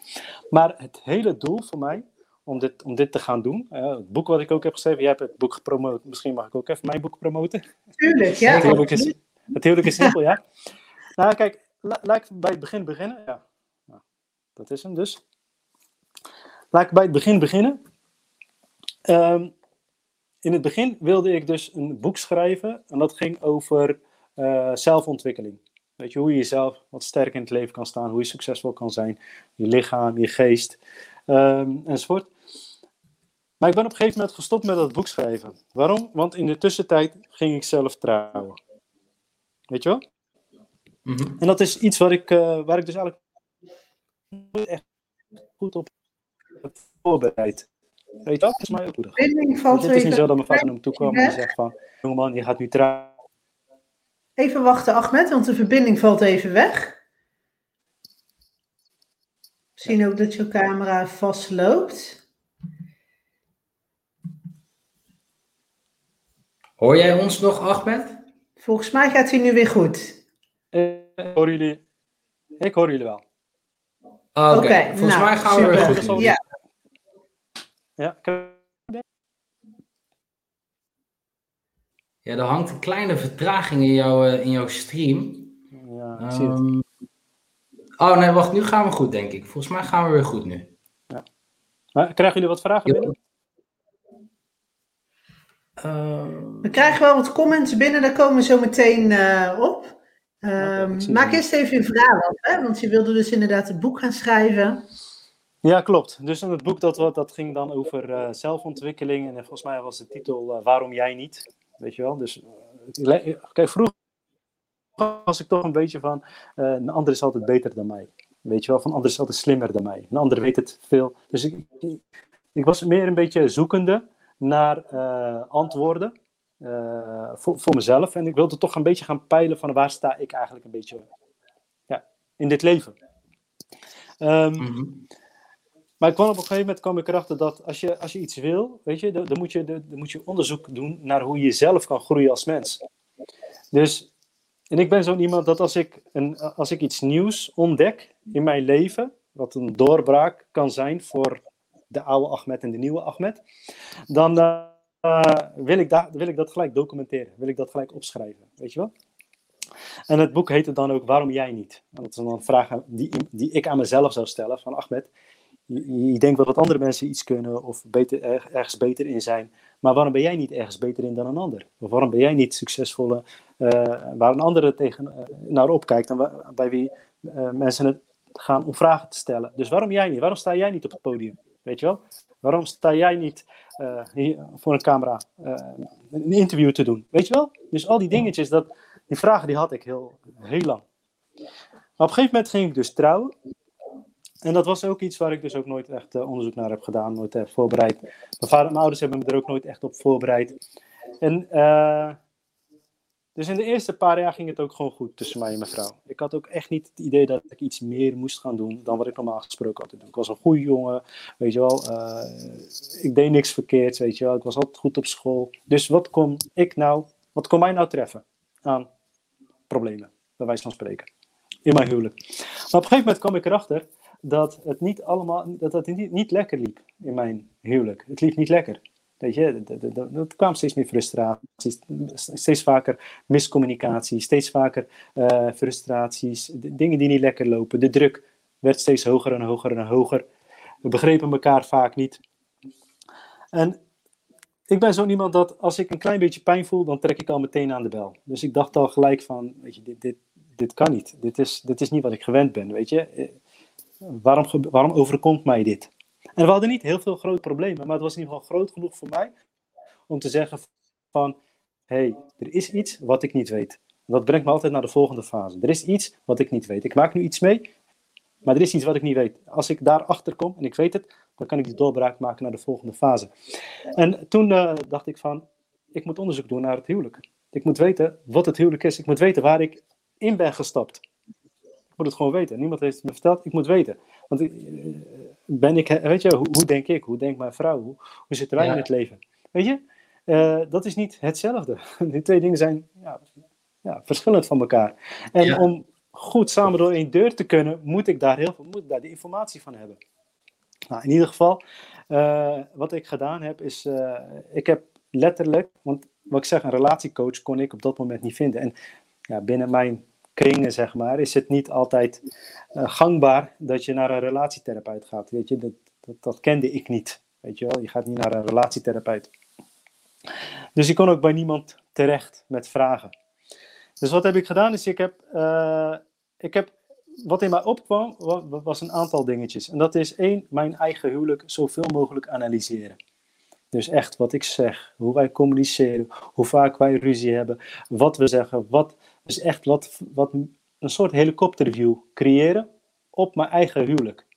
Maar het hele doel voor mij om dit, om dit te gaan doen, uh, het boek wat ik ook heb geschreven, jij hebt het boek gepromoot, misschien mag ik ook even mijn boek promoten.
Tuurlijk, ja.
Het huwelijk is, het huwelijk is simpel, ja. Nou kijk, laat ik bij het begin beginnen. Ja, nou, dat is hem dus. Laat ik bij het begin beginnen. Um, in het begin wilde ik dus een boek schrijven en dat ging over uh, zelfontwikkeling. Weet je, hoe je jezelf wat sterker in het leven kan staan, hoe je succesvol kan zijn, je lichaam, je geest, um, enzovoort. Maar ik ben op een gegeven moment gestopt met dat boek schrijven. Waarom? Want in de tussentijd ging ik zelf trouwen. Weet je wel? Mm -hmm. En dat is iets waar ik, uh, waar ik dus eigenlijk echt goed op heb voorbereid. Weet je dat is mij ook goed. Het is niet zo dat mijn vader naar me toe kwam en zegt van, jongeman, je gaat nu trouwen.
Even wachten, Ahmed, want de verbinding valt even weg. Misschien ook dat je camera vastloopt.
Hoor jij ons nog, Ahmed?
Volgens mij gaat hij nu weer goed.
Ik hoor jullie, ik hoor jullie wel.
Oké, okay. volgens nou, mij gaan we weer goed.
Ja,
Ja,
Ja, er hangt een kleine vertraging in, jouw in jouw stream.
Ja, ik zie het.
Ehm, oh nee, wacht, nu gaan we goed, denk ik. Volgens mij gaan we weer goed nu.
Maar krijgen jullie wat vragen
Ja.
binnen?
Ehm,
We krijgen wel wat comments binnen, daar komen we zo meteen eh, op. Ehm,
ik zie
maak eerst even je vraag af, hè? want je wilde dus inderdaad het boek gaan schrijven.
Ja, klopt. Dus in het boek dat, dat ging dan over eh, zelfontwikkeling. En volgens mij was de titel eh, Waarom jij niet? Weet je wel? Dus kijk, vroeger was ik toch een beetje van een ander is altijd beter dan mij. Weet je wel? Van een ander is altijd slimmer dan mij. Een ander weet het veel. Dus ik, ik, ik was meer een beetje zoekende naar eh, antwoorden eh, voor, voor mezelf. En ik wilde toch een beetje gaan peilen van waar sta ik eigenlijk een beetje ja, in dit leven.
Mhm.
maar ik kwam op een gegeven moment kwam ik erachter dat als je, als je iets wil, weet je, dan, dan, moet je, dan, dan moet je onderzoek doen naar hoe je zelf kan groeien als mens. Dus, en ik ben zo'n iemand dat als ik, een, als ik iets nieuws ontdek in mijn leven, wat een doorbraak kan zijn voor de oude Ahmed en de nieuwe Ahmed, dan eh, wil, ik wil ik dat gelijk documenteren, wil ik dat gelijk opschrijven, weet je wel? En het boek heette dan ook Waarom jij niet? En dat is dan een vraag die, die ik aan mezelf zou stellen van Ahmed, je, je denkt wel dat andere mensen iets kunnen of beter, er- ergens beter in zijn. Maar waarom ben jij niet ergens beter in dan een ander? Of waarom ben jij niet succesvolle, eh, waar een ander tegen, eh, naar opkijkt en bij wie mensen het gaan om vragen te stellen? Dus waarom jij niet? Waarom sta jij niet op het podium? Weet je wel? Waarom sta jij niet eh, hier voor een camera eh, een interview te doen? Weet je wel? Dus al die dingetjes, dat, die vragen die had ik heel, heel lang. Maar op een gegeven moment ging ik dus trouwen. En dat was ook iets waar ik dus ook nooit echt eh, onderzoek naar heb gedaan, nooit heb voorbereid. Mijn vader mijn ouders hebben me er ook nooit echt op voorbereid. En dus in de eerste paar jaar ging het ook gewoon goed tussen mij en mijn vrouw. Ik had ook echt niet het idee dat ik iets meer moest gaan doen dan wat ik normaal gesproken had te doen. Ik was een goede jongen, weet je wel. eh, ik deed niks verkeerds, weet je wel. Ik was altijd goed op school. Dus wat kon ik nou, wat kon mij nou treffen aan problemen, bij wijze van spreken, in mijn huwelijk. Maar op een gegeven moment kwam ik erachter dat het niet allemaal, dat het niet, niet lekker liep in mijn huwelijk. Het liep niet lekker. Weet je, er kwam steeds meer frustraties, steeds vaker miscommunicatie, steeds vaker eh, frustraties, dingen die niet lekker lopen. De druk werd steeds hoger en hoger en hoger. We begrepen elkaar vaak niet. En ik ben zo'n iemand dat als ik een klein beetje pijn voel, dan trek ik al meteen aan de bel. Dus ik dacht al gelijk van, weet je, dit, dit, dit kan niet. Dit is, dit is niet wat ik gewend ben, weet je. Eh, Waarom, waarom overkomt mij dit? En we hadden niet heel veel grote problemen, maar het was in ieder geval groot genoeg voor mij om te zeggen van, hey, er is iets wat ik niet weet. Dat brengt me altijd naar de volgende fase. Er is iets wat ik niet weet. Ik maak nu iets mee, maar er is iets wat ik niet weet. Als ik daarachter kom en ik weet het, dan kan ik die doorbraak maken naar de volgende fase. En toen eh, dacht ik van, ik moet onderzoek doen naar het huwelijk. Ik moet weten wat het huwelijk is. Ik moet weten waar ik in ben gestapt. Ik moet het gewoon weten. Niemand heeft het me verteld. Ik moet weten. Want eh, ben ik, weet je, hoe, hoe denk ik? Hoe denkt mijn vrouw? Hoe, hoe zitten wij
Ja.
in het leven? Weet je? Eh, dat is niet hetzelfde. Die twee dingen zijn ja, ja, verschillend van elkaar. En om goed samen door één deur te kunnen, moet ik daar heel veel, moet ik daar de informatie van hebben. Nou, in ieder geval, eh, wat ik gedaan heb, is, eh, ik heb letterlijk, want wat ik zeg, een relatiecoach kon ik op dat moment niet vinden. En ja, binnen mijn kringen, zeg maar, is het niet altijd eh, gangbaar dat je naar een relatietherapeut gaat. Weet je, dat, dat, kende ik niet. Weet je wel, je gaat niet naar een relatietherapeut. Dus ik kon ook bij niemand terecht met vragen. Dus wat heb ik gedaan? Is ik heb, eh, ik heb wat in mij opkwam, wa- was een aantal dingetjes. En dat is één, mijn eigen huwelijk zoveel mogelijk analyseren. Dus echt wat ik zeg, hoe wij communiceren, hoe vaak wij ruzie hebben, wat we zeggen, wat, dus echt wat, wat een soort helikopterview creëren op mijn eigen huwelijk.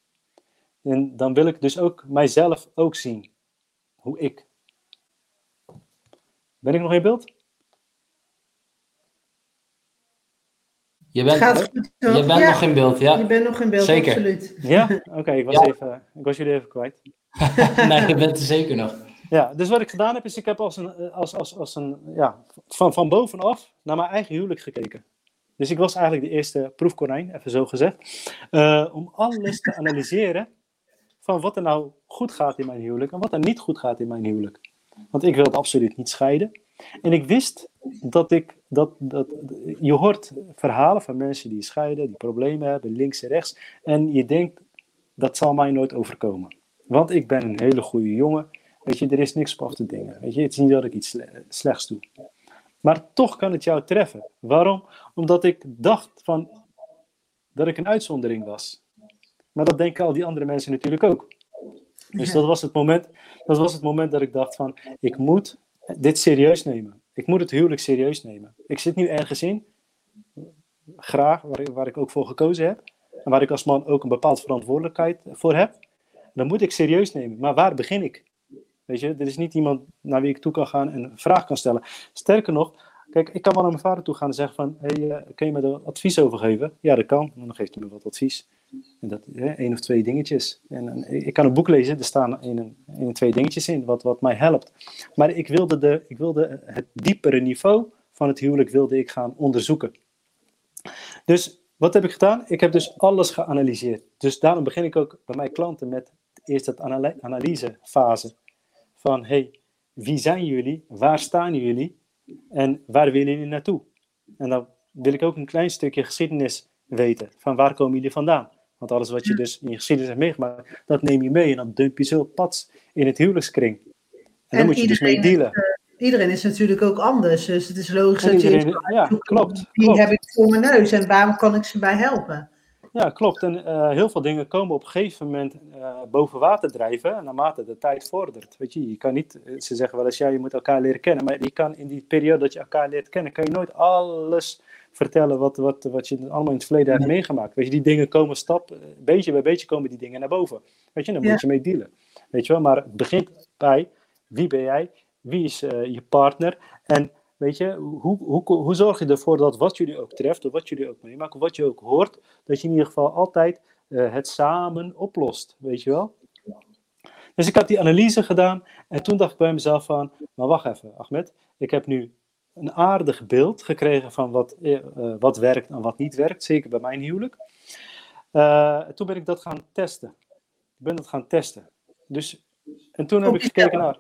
En dan wil ik dus ook mijzelf ook zien, hoe ik. Ben ik nog in beeld?
Je bent,
Gaat goed,
je bent
Ja,
nog in beeld, ja.
Je bent nog in beeld,
Zeker.
absoluut.
Ja? Oké, ik, was
Ja.
ik was jullie even kwijt.
nee, je bent er zeker nog.
Ja, dus wat ik gedaan heb, is ik heb als een, eh, als, als, als een ja, van, van bovenaf naar mijn eigen huwelijk gekeken. Dus ik was eigenlijk de eerste proefkonijn, even zo gezegd. eh, om alles te analyseren van wat er nou goed gaat in mijn huwelijk en wat er niet goed gaat in mijn huwelijk. Want ik wilde absoluut niet scheiden. En ik wist dat ik, dat, dat, je hoort verhalen van mensen die scheiden, die problemen hebben, links en rechts. En je denkt, dat zal mij nooit overkomen. Want ik ben een hele goede jongen. Weet je, er is niks op af te dingen. Weet je, het is niet dat ik iets slechts doe. Maar toch kan het jou treffen. Waarom? Omdat ik dacht van, dat ik een uitzondering was. Maar dat denken al die andere mensen natuurlijk ook. Dus dat was het moment dat, was het moment dat ik dacht van, ik moet dit serieus nemen. Ik moet het huwelijk serieus nemen. Ik zit nu ergens in, graag, waar, waar ik ook voor gekozen heb. En waar ik als man ook een bepaalde verantwoordelijkheid voor heb. Dan moet ik serieus nemen. Maar waar begin ik? Weet je, er is niet iemand naar wie ik toe kan gaan en een vraag kan stellen. Sterker nog, kijk, ik kan wel naar mijn vader toe gaan en zeggen van, hey, uh, kun je me er advies over geven? Ja, dat kan. Dan geeft hij me wat advies. En dat, hè, één of twee dingetjes. En, en, ik kan een boek lezen, er staan één en twee dingetjes in, wat, wat mij helpt. Maar ik wilde, de, ik wilde het diepere niveau van het huwelijk wilde ik gaan onderzoeken. Dus wat heb ik gedaan? Ik heb dus alles geanalyseerd. Dus daarom begin ik ook bij mijn klanten met eerst het analysefase. Van, hey, wie zijn jullie? Waar staan jullie? En waar willen jullie naartoe? En dan wil ik ook een klein stukje geschiedenis weten. Van waar komen jullie vandaan? Want alles wat je dus in je geschiedenis hebt meegemaakt, dat neem je mee en dan dump je zo pad in het huwelijkskring. En, dan moet je dus mee dealen.
Uh, iedereen is natuurlijk ook anders, dus het is logisch
dat
je
ja, klopt,
wie heb ik voor mijn neus en waarom kan ik ze bij helpen?
Ja, klopt. En uh, heel veel dingen komen op een gegeven moment uh, boven water drijven naarmate de tijd vordert. Weet je, je kan niet, ze zeggen wel eens, ja, je moet elkaar leren kennen, maar je kan in die periode dat je elkaar leert kennen, kan je nooit alles vertellen wat, wat, wat je allemaal in het verleden hebt meegemaakt. Weet je, die dingen komen stap, beetje bij beetje komen die dingen naar boven. Weet je, dan moet je mee dealen. Weet je wel, maar het begint bij wie ben jij, wie is eh, je partner en weet je, hoe, hoe, hoe zorg je ervoor dat wat jullie ook treft, of wat jullie ook meemaken, of wat je ook hoort, dat je in ieder geval altijd eh, het samen oplost, weet je wel. Dus ik had die analyse gedaan en toen dacht ik bij mezelf van, maar wacht even Ahmed, ik heb nu een aardig beeld gekregen van wat, eh, eh, wat werkt en wat niet werkt, zeker bij mijn huwelijk. Toen ben ik dat gaan testen. Ik ben dat gaan testen. Dus, en toen heb ik gekeken naar,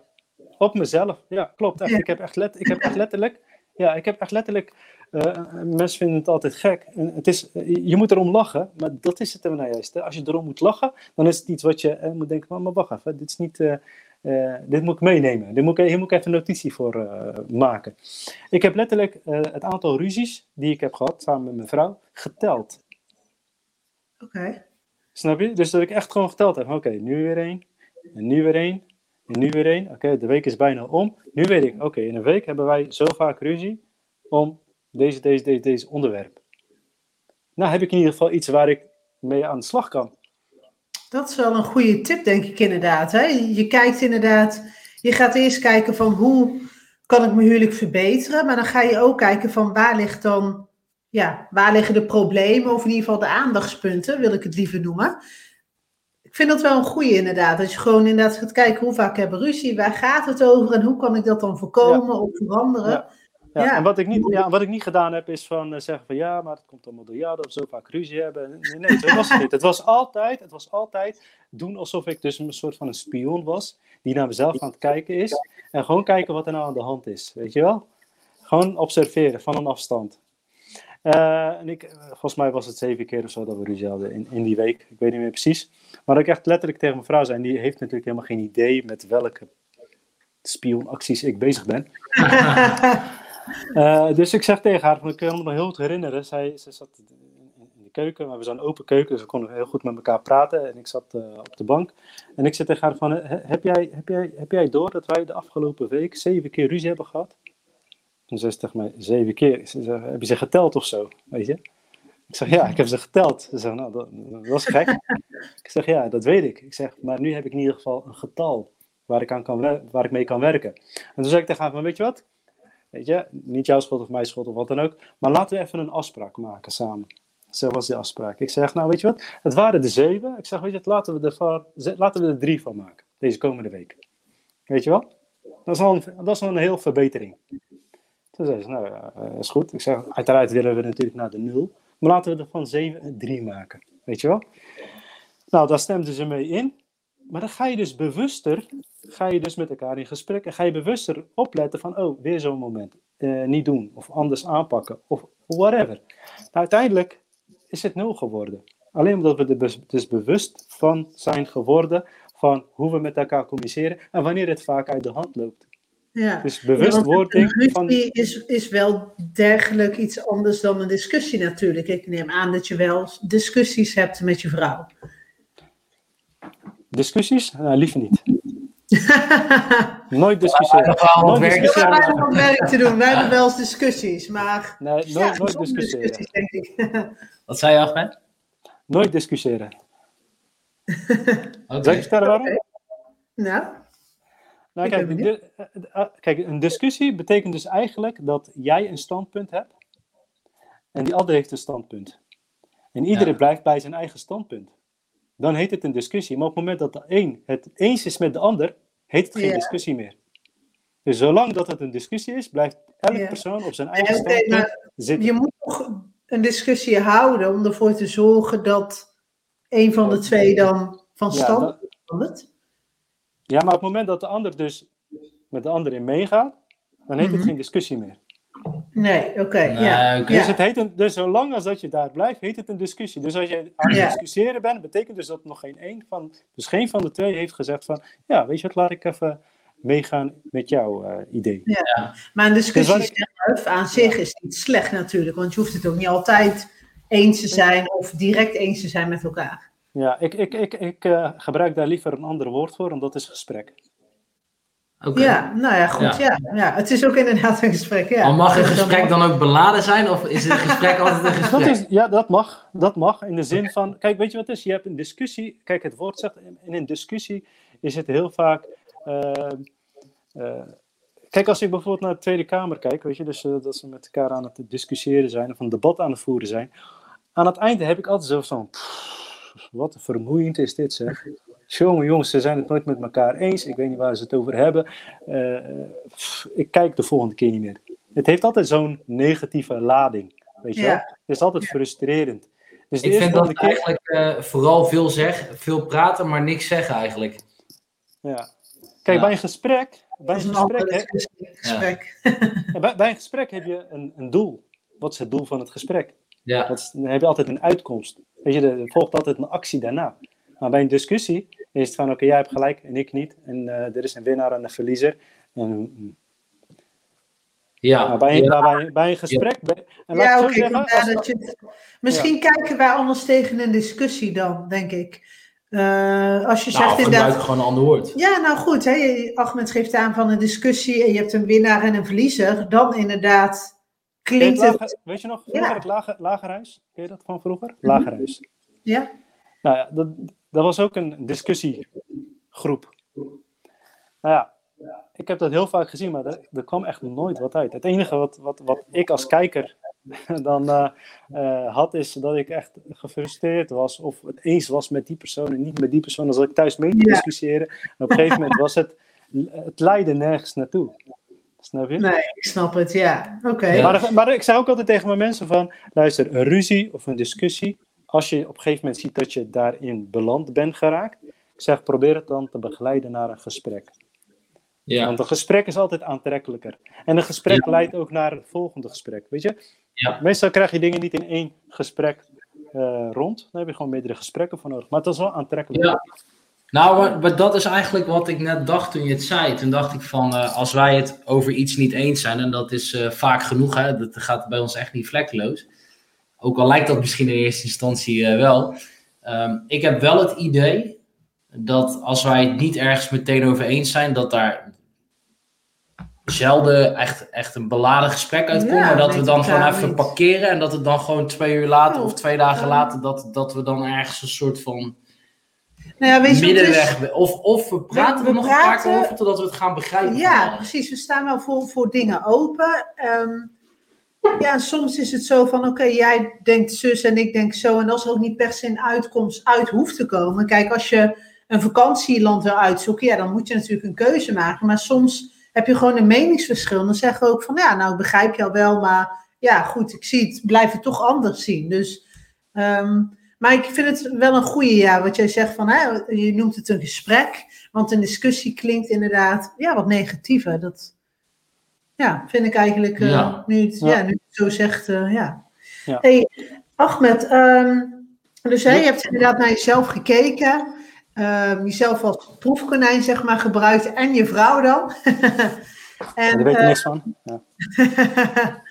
op mezelf. Ja, klopt. Echt.
Ja.
Ik, heb echt let, ik heb echt letterlijk, ja, ik heb echt letterlijk, eh, mensen vinden het altijd gek. En het is, je moet erom lachen, maar dat is het er nou juist. Hè. Als je erom moet lachen, dan is het iets wat je eh, moet denken, maar, maar wacht even, dit is niet... eh, eh, dit moet ik meenemen. Dit moet ik, hier moet ik even notitie voor eh, maken. Ik heb letterlijk eh, het aantal ruzies die ik heb gehad samen met mijn vrouw geteld.
Oké.
Snap je? Dus dat ik echt gewoon geteld heb. Oké, nu weer één. En nu weer één. Nu weer één. Oké, de week is bijna om. Nu weet ik, oké, in een week hebben wij zo vaak ruzie om deze, deze, deze, deze onderwerp. Nou heb ik in ieder geval iets waar ik mee aan de slag kan.
Dat is wel een goede tip, denk ik inderdaad. Hè? Je kijkt inderdaad, je gaat eerst kijken van hoe kan ik mijn huwelijk verbeteren, maar dan ga je ook kijken van waar ligt dan, ja, waar liggen de problemen of in ieder geval de aandachtspunten, wil ik het liever noemen. Ik vind dat wel een goede inderdaad, dat je gewoon inderdaad gaat kijken hoe vaak hebben ruzie, waar gaat het over en hoe kan ik dat dan voorkomen of veranderen.
Ja. Ja,
Ja.
En wat ik, niet, ja, wat ik niet gedaan heb, is van eh, zeggen van ja, maar het komt allemaal door jou dat we zo vaak ruzie hebben. Nee, nee, zo was het niet. Het was altijd, het was altijd doen alsof ik dus een soort van een spion was, die naar mezelf aan het kijken is. En gewoon kijken wat er nou aan de hand is, weet je wel? Gewoon observeren van een afstand. Eh, en ik, eh, volgens mij was het zeven keer of zo dat we ruzie hadden in, in die week. Ik weet niet meer precies. Maar dat ik echt letterlijk tegen mijn vrouw zei, en die heeft natuurlijk helemaal geen idee met welke spionacties ik bezig ben. Eh, dus ik zeg tegen haar, van, ik kan me nog heel goed herinneren, zij, ze zat in, de keuken, maar we zijn een open keuken, dus we konden heel goed met elkaar praten. En ik zat op de bank. En ik zei tegen haar van, "He- heb jij, heb, jij, heb jij door dat wij de afgelopen week zeven keer ruzie hebben gehad? En ze zei tegen mij, zeven keer? Ze zei, heb je ze geteld of zo? Weet je? Ik zeg, ja, ik heb ze geteld. Ze zegt, nou, dat, dat was gek. ik zeg, ja, dat weet ik. Ik zeg, maar nu heb ik in ieder geval een getal waar ik, aan kan, waar ik mee kan werken. En toen zei ik tegen haar van, weet je wat? Weet je, niet jouw schuld of mijn schuld of wat dan ook. Maar laten we even een afspraak maken samen. Zo was die afspraak. Ik zeg, nou weet je wat? Het waren er zeven. Ik zeg, weet je wat? Laten we er, van, laten we er drie van maken. Deze komende week. Weet je wel? Dat is al een, dat is al een heel verbetering. Toen zei ze, nou eh, is goed. Ik zeg, uiteraard willen we natuurlijk naar de nul. Maar laten we er van zeven een drie maken. Weet je wel? Nou, daar stemden ze mee in. maar dan ga je dus bewuster, ga je dus met elkaar in gesprek en ga je bewuster opletten van, oh, weer zo'n moment. Eh, niet doen, of anders aanpakken, of whatever. Nou, uiteindelijk is het nul geworden. Alleen omdat we er dus bewust van zijn geworden van hoe we met elkaar communiceren en wanneer het vaak uit de hand loopt.
Ja.
Dus bewustwording
Een
van...
is, is wel dergelijk iets anders dan een discussie natuurlijk. Ik neem aan dat je wel discussies hebt met je vrouw.
Discussies? Nou, liever niet. Nooit
Ja,
discussiëren. Nooit
werk.
We
discussiëren.
werk te doen. Wij hebben wel eens discussies, maar
Nee, nooit,
ja,
nooit discussiëren.
discussies, denk ik.
Wat zei je, Ahmed?
Nooit discussiëren.
Oké.
Zal ik je vertellen waarom?
nou,
Nou, kijk, de- eh, eh, kijk, een discussie betekent dus eigenlijk dat jij een standpunt hebt en die ander heeft een standpunt. En iedereen
Ja.
blijft bij zijn eigen standpunt. Dan heet het een discussie. Maar op het moment dat de een het eens is met de ander, heet het geen
Ja.
discussie meer. Dus zolang dat het een discussie is, blijft elke
Ja.
persoon op zijn eigen standpunt zitten.
je moet toch een discussie houden om ervoor te zorgen dat een van de twee dan van stand verandert.
Ja, maar op het moment dat de ander dus met de ander in meegaat, dan heet het
Mhm.
geen discussie meer.
Nee, oké.
Nee,
ja.
oké.
Ja.
Dus, het heet een, dus zolang als dat je daar blijft, heet het een discussie. Dus als je aan het
Ja.
discussiëren bent, betekent dus dat nog geen één van, dus geen van de twee heeft gezegd van, ja, weet je wat, laat ik even meegaan met jouw eh, idee.
Maar een discussie
Dus
zelf aan zich is niet slecht natuurlijk, want je hoeft het ook niet altijd eens te zijn of direct eens te zijn met elkaar.
Ja, ik, ik, ik, ik eh, gebruik daar liever een ander woord voor, en dat is gesprek.
Oké.
Ja, nou ja, goed. Ja. Ja, het is ook inderdaad een gesprek. Ja.
Mag een
Dat
gesprek dan ook beladen zijn, of is het gesprek altijd een
Dat
gesprek?
is, ja, dat mag. Dat mag in de zin van, kijk, weet je wat het is? Je hebt een discussie, kijk, het woord zegt, in een discussie is het heel vaak, eh, eh, kijk, als ik bijvoorbeeld naar de Tweede Kamer kijk, weet je, dus dat ze met elkaar aan het discussiëren zijn, of een debat aan het voeren zijn, aan het einde heb ik altijd zo van, pff, wat vermoeiend is dit zeg. Jongen, jongens, ze zijn het nooit met elkaar eens. Ik weet niet waar ze het over hebben. Eh, pff, ik kijk de volgende keer niet meer. Het heeft altijd zo'n negatieve lading. Weet je
Ja.
wel? Het is altijd frustrerend. Dus de
Ik vind dat
keer.
eigenlijk eh, vooral veel zeggen, veel praten, maar niks zeggen eigenlijk.
Ja. Kijk,
Ja.
bij een gesprek. Bij een gesprek,
gesprek.
bij, bij een gesprek heb je een, een doel. Wat is het doel van het gesprek?
Ja,
is- dan heb je altijd een uitkomst. Weet je, er volgt altijd een actie daarna. Maar bij een discussie is het van: oké, jij hebt gelijk en ik niet. En eh, er is een winnaar en een verliezer. En,
ja.
bij, een,
ja.
bij, een- bij een gesprek. bij- en
Ja,
zeggen, als-
dat je Misschien kijken wij anders tegen een discussie dan, denk ik. Eh, als je
Nou,
zegt inderdaad.
gewoon een ander woord.
Ja, nou goed. Hè, Ahmed geeft aan van een discussie en je hebt een winnaar en een verliezer. Dan inderdaad klinkt het.
lager- weet je nog, vroeger
Ja.
het lager, lagerhuis? Ken je dat van vroeger? Lagerhuis.
Ja,
Nou ja, dat, dat was ook een discussiegroep. Nou ja, ik heb dat heel vaak gezien, maar er, er kwam echt nooit wat uit. Het enige wat, wat, wat ik als kijker dan eh, eh, had, is dat ik echt gefrustreerd was of het eens was met die persoon en niet met die persoon. Als ik thuis mee te discussiëren. En op een gegeven moment was het, het leidde nergens naartoe. Snap je?
nee, ik snap het. Ja, oké.
Ja.
Maar, maar ik zeg ook altijd tegen mijn mensen van, luister, een ruzie of een discussie, als je op een gegeven moment ziet dat je daarin beland bent geraakt, ik zeg, probeer het dan te begeleiden naar een gesprek.
Ja,
Want een gesprek is altijd aantrekkelijker. En een gesprek
Ja.
leidt ook naar het volgende gesprek, weet je?
ja.
Meestal krijg je dingen niet in één gesprek eh, rond, dan heb je gewoon meerdere gesprekken voor nodig. Maar het is wel aantrekkelijk.
Ja. Nou, maar, dat is eigenlijk wat ik net dacht toen je het zei. Toen dacht ik van, eh, als wij het over iets niet eens zijn, en dat is eh, vaak genoeg, hè, dat gaat bij ons echt niet vlekkeloos. Ook al lijkt dat misschien in eerste instantie eh, wel. Ehm, ik heb wel het idee dat als wij het niet ergens meteen over eens zijn, dat daar zelden echt, echt een beladen gesprek uitkomt.
Ja,
maar dat we dan gewoon even
niet.
parkeren en dat het dan gewoon twee uur later
Oh,
of twee dagen
ja.
later, dat, dat we dan ergens een soort van
Nou ja, weet je is?
middenweg. Of, of we praten
We-
er nog een paar
praten-
keer over totdat we het gaan begrijpen.
Ja, precies. We staan wel voor, voor dingen open. Ehm, ja, soms is het zo van, oké, jij denkt zus en ik denk zo. En als er ook niet per se een uitkomst uit hoeft te komen. Kijk, als je een vakantieland wil uitzoeken, ja, dan moet je natuurlijk een keuze maken. Maar soms heb je gewoon een meningsverschil. Dan zeggen we ook van, ja, nou, begrijp jou wel, maar ja, goed, ik zie het, blijf het toch anders zien. Dus, ehm, Maar ik vind het wel een goede, ja, wat jij zegt van, hè, je noemt het een gesprek, want een discussie klinkt inderdaad, ja, wat negatiever. Dat, ja, vind ik eigenlijk, uh,
Ja.
nu, het, ja.
Ja.
nu het zo zegt, eh, ja.
Ja.
Hey, Ahmed, ehm, dus hè, je hebt inderdaad naar jezelf gekeken, ehm, jezelf als proefkonijn, zeg maar, gebruikt en je vrouw dan. en,
Daar weet je
eh,
niks van. Ja.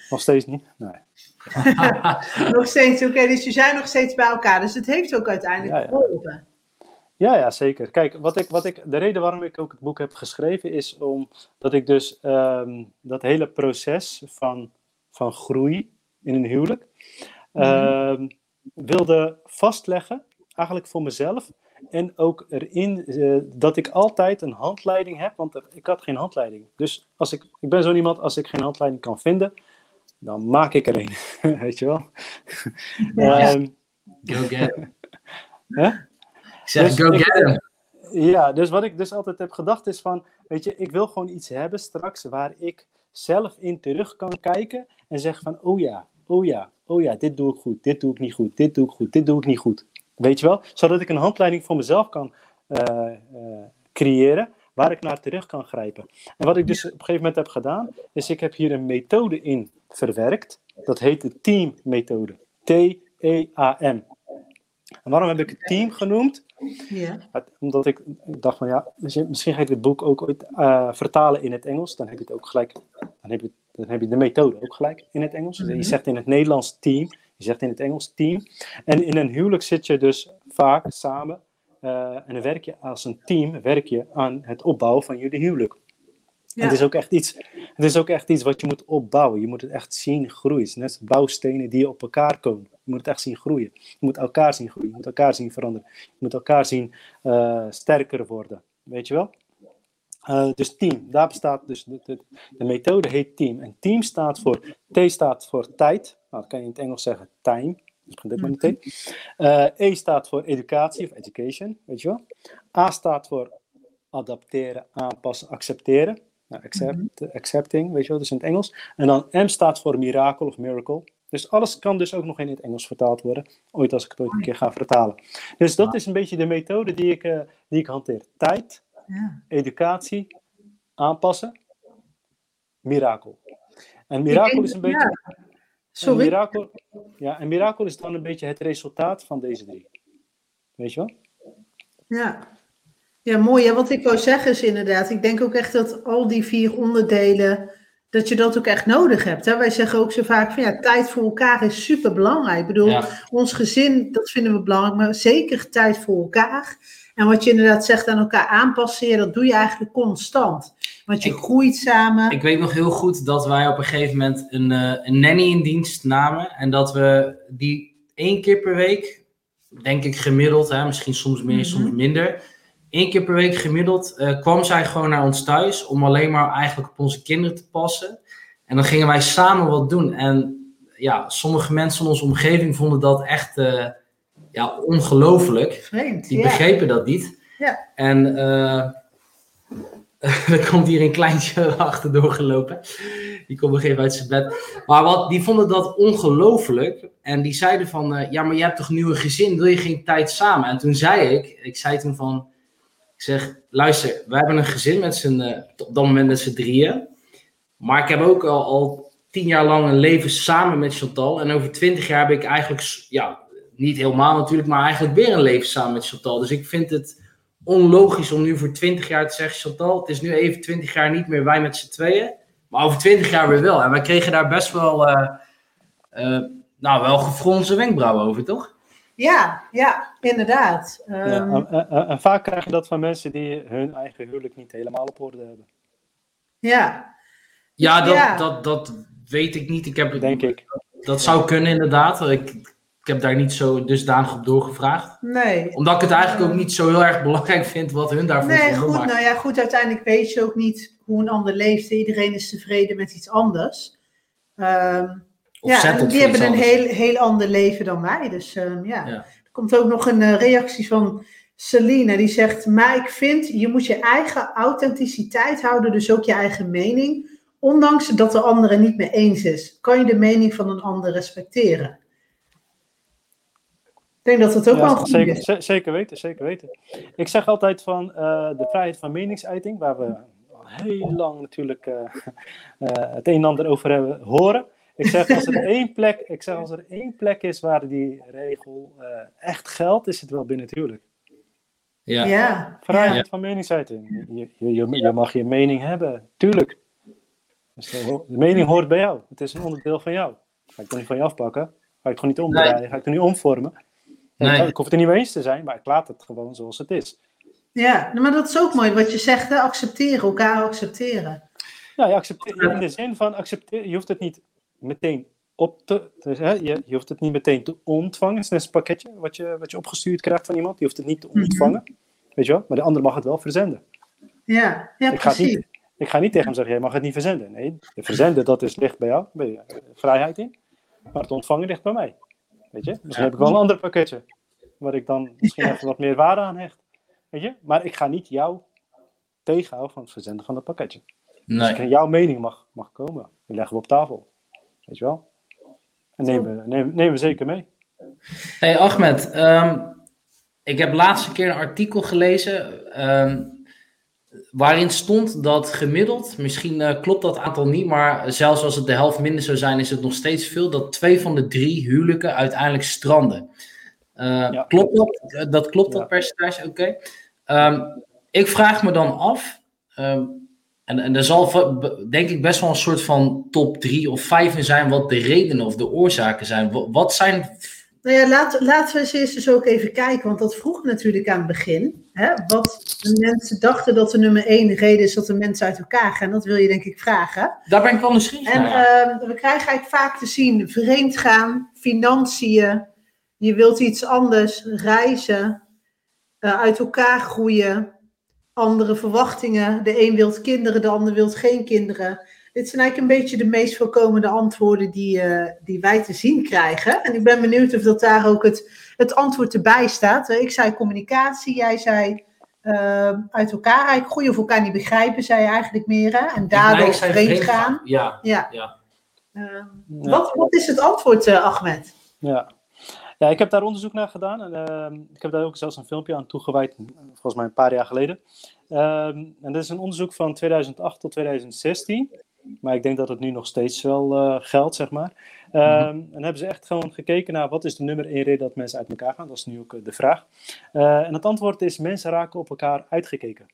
Nog steeds niet. Nee.
Nog steeds, oké, dus je zijn nog steeds bij elkaar, dus het heeft ook uiteindelijk geholpen.
Ja, ja, zeker. Kijk, wat ik, wat ik, de reden waarom ik ook het boek heb geschreven is omdat ik dus ehm, dat hele proces van, van groei in een huwelijk ehm, wilde vastleggen, eigenlijk voor mezelf. En ook erin eh, dat ik altijd een handleiding heb, want ik had geen handleiding. Dus als ik, ik ben zo iemand, als ik geen handleiding kan vinden, dan maak ik er een. Weet je wel?
Ja.
Ehm,
Go get him.
Hè?
Ik zeg,
Dus
go
ik-
get him.
Ja, dus wat ik dus altijd heb gedacht is van, weet je, ik wil gewoon iets hebben straks waar ik zelf in terug kan kijken en zeggen van, oh ja, oh ja, oh ja, dit doe ik goed, dit doe ik niet goed, dit doe ik goed, dit doe ik niet goed. Weet je wel? Zodat ik een handleiding voor mezelf kan eh, eh, creëren waar ik naar terug kan grijpen. En wat ik dus op een gegeven moment heb gedaan, is ik heb hier een methode in verwerkt. Dat heet de teammethode. T-E-A-M. En waarom heb ik het team genoemd?
Ja.
Omdat ik dacht van ja, misschien ga ik dit boek ook ooit eh, vertalen in het Engels. Dan heb je het ook gelijk, dan heb je, dan heb je de methode ook gelijk in het Engels. Dus
Mhm.
Je zegt in het Nederlands team, je zegt in het Engels team. En in een huwelijk zit je dus vaak samen en dan werk je als een team werk je aan het opbouwen van jullie huwelijk.
Ja.
Het, is ook echt iets, het is ook echt iets wat je moet opbouwen. Je moet het echt zien groeien. Het is net als bouwstenen die op elkaar komen. Je moet het echt zien groeien. Je moet elkaar zien groeien. Je moet elkaar zien veranderen. Je moet elkaar zien eh, sterker worden. Weet je wel? Eh, dus team, daar bestaat dus de, de, de methode heet team. En team staat voor, T staat voor tijd. Nou, dat kan je in het Engels zeggen time. Dus begint ook met een T. Eh, E staat voor educatie of education, weet je wel. A staat voor adapteren, aanpassen, accepteren. Nou, accept, accepting, weet je wel, dus in het Engels. En dan M staat voor miracle of miracle. Dus alles kan dus ook nog in het Engels vertaald worden. Ooit als ik het ooit een keer ga vertalen. Dus dat is een beetje de methode die ik, eh, die ik hanteer. Tijd,
Ja.
educatie, aanpassen, mirakel. En mirakel is een beetje.
ja.
Een
Sorry.
mirakel, ja, en mirakel is dan een beetje het resultaat van deze drie. Weet je wel?
Ja. ja, mooi. Ja, wat ik wou zeggen is inderdaad, ik denk ook echt dat al die vier onderdelen, dat je dat ook echt nodig hebt. Hè? Wij zeggen ook zo vaak van ja, tijd voor elkaar is super belangrijk. Ik bedoel,
Ja.
ons gezin, dat vinden we belangrijk, maar zeker tijd voor elkaar. En wat je inderdaad zegt aan elkaar aanpassen, ja, dat doe je eigenlijk constant. Want je
Ik-
groeit samen.
Ik weet nog heel goed dat wij op een gegeven moment een, eh, een nanny in dienst namen. En dat we die één keer per week, denk ik gemiddeld, hè, misschien soms meer,
Mhm.
soms minder. Eén keer per week gemiddeld eh, kwam zij gewoon naar ons thuis om alleen maar eigenlijk op onze kinderen te passen. En dan gingen wij samen wat doen. En ja, sommige mensen in onze omgeving vonden dat echt eh, ja, ongelooflijk.
Vreemd.
Die
ja.
begrepen dat niet.
Ja.
En eh er komt hier een kleintje achterdoor gelopen. Die komt nog even uit zijn bed. Maar wat, die vonden dat ongelooflijk. En die zeiden van, ja, maar je hebt toch nu een gezin, wil je geen tijd samen? En toen zei ik, ik zei toen van, ik zeg, luister, we hebben een gezin met z'n, eh, op dat moment met z'n drieën. Maar ik heb ook al, al tien jaar lang een leven samen met Chantal. En over twintig jaar heb ik eigenlijk, ja, niet helemaal natuurlijk, maar eigenlijk weer een leven samen met Chantal. Dus ik vind het onlogisch om nu voor 20 jaar te zeggen: Chantal, het is nu even 20 jaar niet meer wij met z'n tweeën. Maar over 20 jaar weer wel. En wij kregen daar best wel, eh, eh, nou, wel gefronste wenkbrauwen over, toch?
Ja, ja, inderdaad.
Ja,
Ehm,
en, en- en- en vaak krijg je dat van mensen die hun eigen huwelijk niet helemaal op orde hebben.
ja.
Ja, dat,
Ja.
Dat, dat weet ik niet. Ik heb,
Denk ik.
Dat zou kunnen, inderdaad. Ik, ik heb daar niet zo dusdanig op doorgevraagd.
Nee.
Omdat ik het eigenlijk ook niet zo heel erg belangrijk vind wat hun daarvoor
Nee,
vonden.
goed.
maar-
Nou ja, goed. Uiteindelijk weet je ook niet hoe een ander leeft. Iedereen is tevreden met iets anders. Ehm,
of
ja, en die hebben een
anders.
heel, heel ander leven dan wij. Dus ehm, ja.
Ja.
Er komt ook nog een eh, reactie van Celine. Die zegt, maar ik vind, je moet je eigen authenticiteit houden. Dus ook je eigen mening. Ondanks dat de ander het niet mee eens is. Kan je de mening van een ander respecteren? denk dat het ook
Ja,
wel goed
zeker,
is.
ze- zeker weten, zeker weten. Ik zeg altijd van eh, de vrijheid van meningsuiting, waar we al heel lang natuurlijk eh, eh, het een en ander over hebben horen. Ik zeg als er één plek, ik zeg als er één plek is waar die regel eh, echt geldt, is het wel binnen het huwelijk.
Ja.
Ja,
Vrijheid
ja.
van meningsuiting. Je, je, je, je mag je mening hebben, tuurlijk. Dus de, de mening hoort bij jou. Het is een onderdeel van jou. Ga ik toch niet van je afpakken? Ga ik het gewoon niet omdraaien? Ga ik het niet omvormen?
Nee.
Ik, ik hoef het er niet mee eens te zijn, maar ik laat het gewoon zoals het is.
ja, maar dat is ook mooi wat je zegt, hè? accepteren, elkaar accepteren.
Ja, je accepteert, in de zin van accepteren, je hoeft het niet meteen op te, dus, hè, je, je hoeft het niet meteen te ontvangen. Het is net een pakketje wat je, wat je opgestuurd krijgt van iemand. Je hoeft het niet te
Mhm.
ontvangen, weet je wel. Maar de ander mag het wel verzenden.
Ja, ja
ik, ga
precies.
niet, ik ga niet tegen hem zeggen, jij mag het niet verzenden. Nee, de verzenden, dat is ligt bij jou, bij je, eh, vrijheid in. Maar het ontvangen ligt bij mij. Weet je, misschien
Ja.
heb ik wel een ander pakketje. Waar ik dan misschien even wat meer waarde aan hecht. Weet je, maar ik ga niet jou tegenhouden van het verzenden van dat pakketje. Dus
Nee.
jouw mening mag, mag komen. Die leggen we op tafel. Weet je wel? En nemen we, zeker mee.
Hey Ahmed, ehm, ik heb laatst een keer een artikel gelezen ehm, waarin stond dat gemiddeld, misschien eh, klopt dat aantal niet, maar zelfs als het de helft minder zou zijn, is het nog steeds veel, dat twee van de drie huwelijken uiteindelijk stranden. Eh,
Ja.
Klopt dat? Eh, Dat klopt
Ja.
dat percentage? Oké. Ehm, ik vraag me dan af, ehm, en, en er zal denk ik best wel een soort van top drie of vijf in zijn wat de redenen of de oorzaken zijn. Wa- Wat zijn
Nou ja, laten, laten we eens eerst dus ook even kijken, want dat vroeg natuurlijk aan het begin. Hè, wat de mensen dachten dat de nummer één reden is dat de mensen uit elkaar gaan. Dat wil je denk ik vragen.
Daar ben ik wel nieuwsgierig
En
naar.
ehm, we krijgen eigenlijk vaak te zien vreemd gaan, financiën, je wilt iets anders, reizen, eh, uit elkaar groeien, andere verwachtingen. De een wilt kinderen, de ander wilt geen kinderen. Dit zijn eigenlijk een beetje de meest voorkomende antwoorden die, eh, die wij te zien krijgen. En ik ben benieuwd of dat daar ook het, het antwoord erbij staat. Ik zei communicatie, jij zei ehm, uit elkaar eigenlijk groeien of elkaar niet begrijpen, zei je eigenlijk meer. Hè? En daardoor vreemd
vreemd
gaan.
Ja,
Ja.
ja.
Ehm,
Ja.
wat, wat is het antwoord, eh, Ahmed?
Ja. Ja, ik heb daar onderzoek naar gedaan. En, ehm, ik heb daar ook zelfs een filmpje aan toegewijd, volgens mij een paar jaar geleden. Ehm, en dat is een onderzoek van 2008 tot 2016. Maar ik denk dat het nu nog steeds wel eh, geldt, zeg maar. Ehm, En hebben ze echt gewoon gekeken naar wat is de nummer één reden dat mensen uit elkaar gaan. Dat is nu ook eh, de vraag. Eh, en het antwoord is mensen raken op elkaar uitgekeken.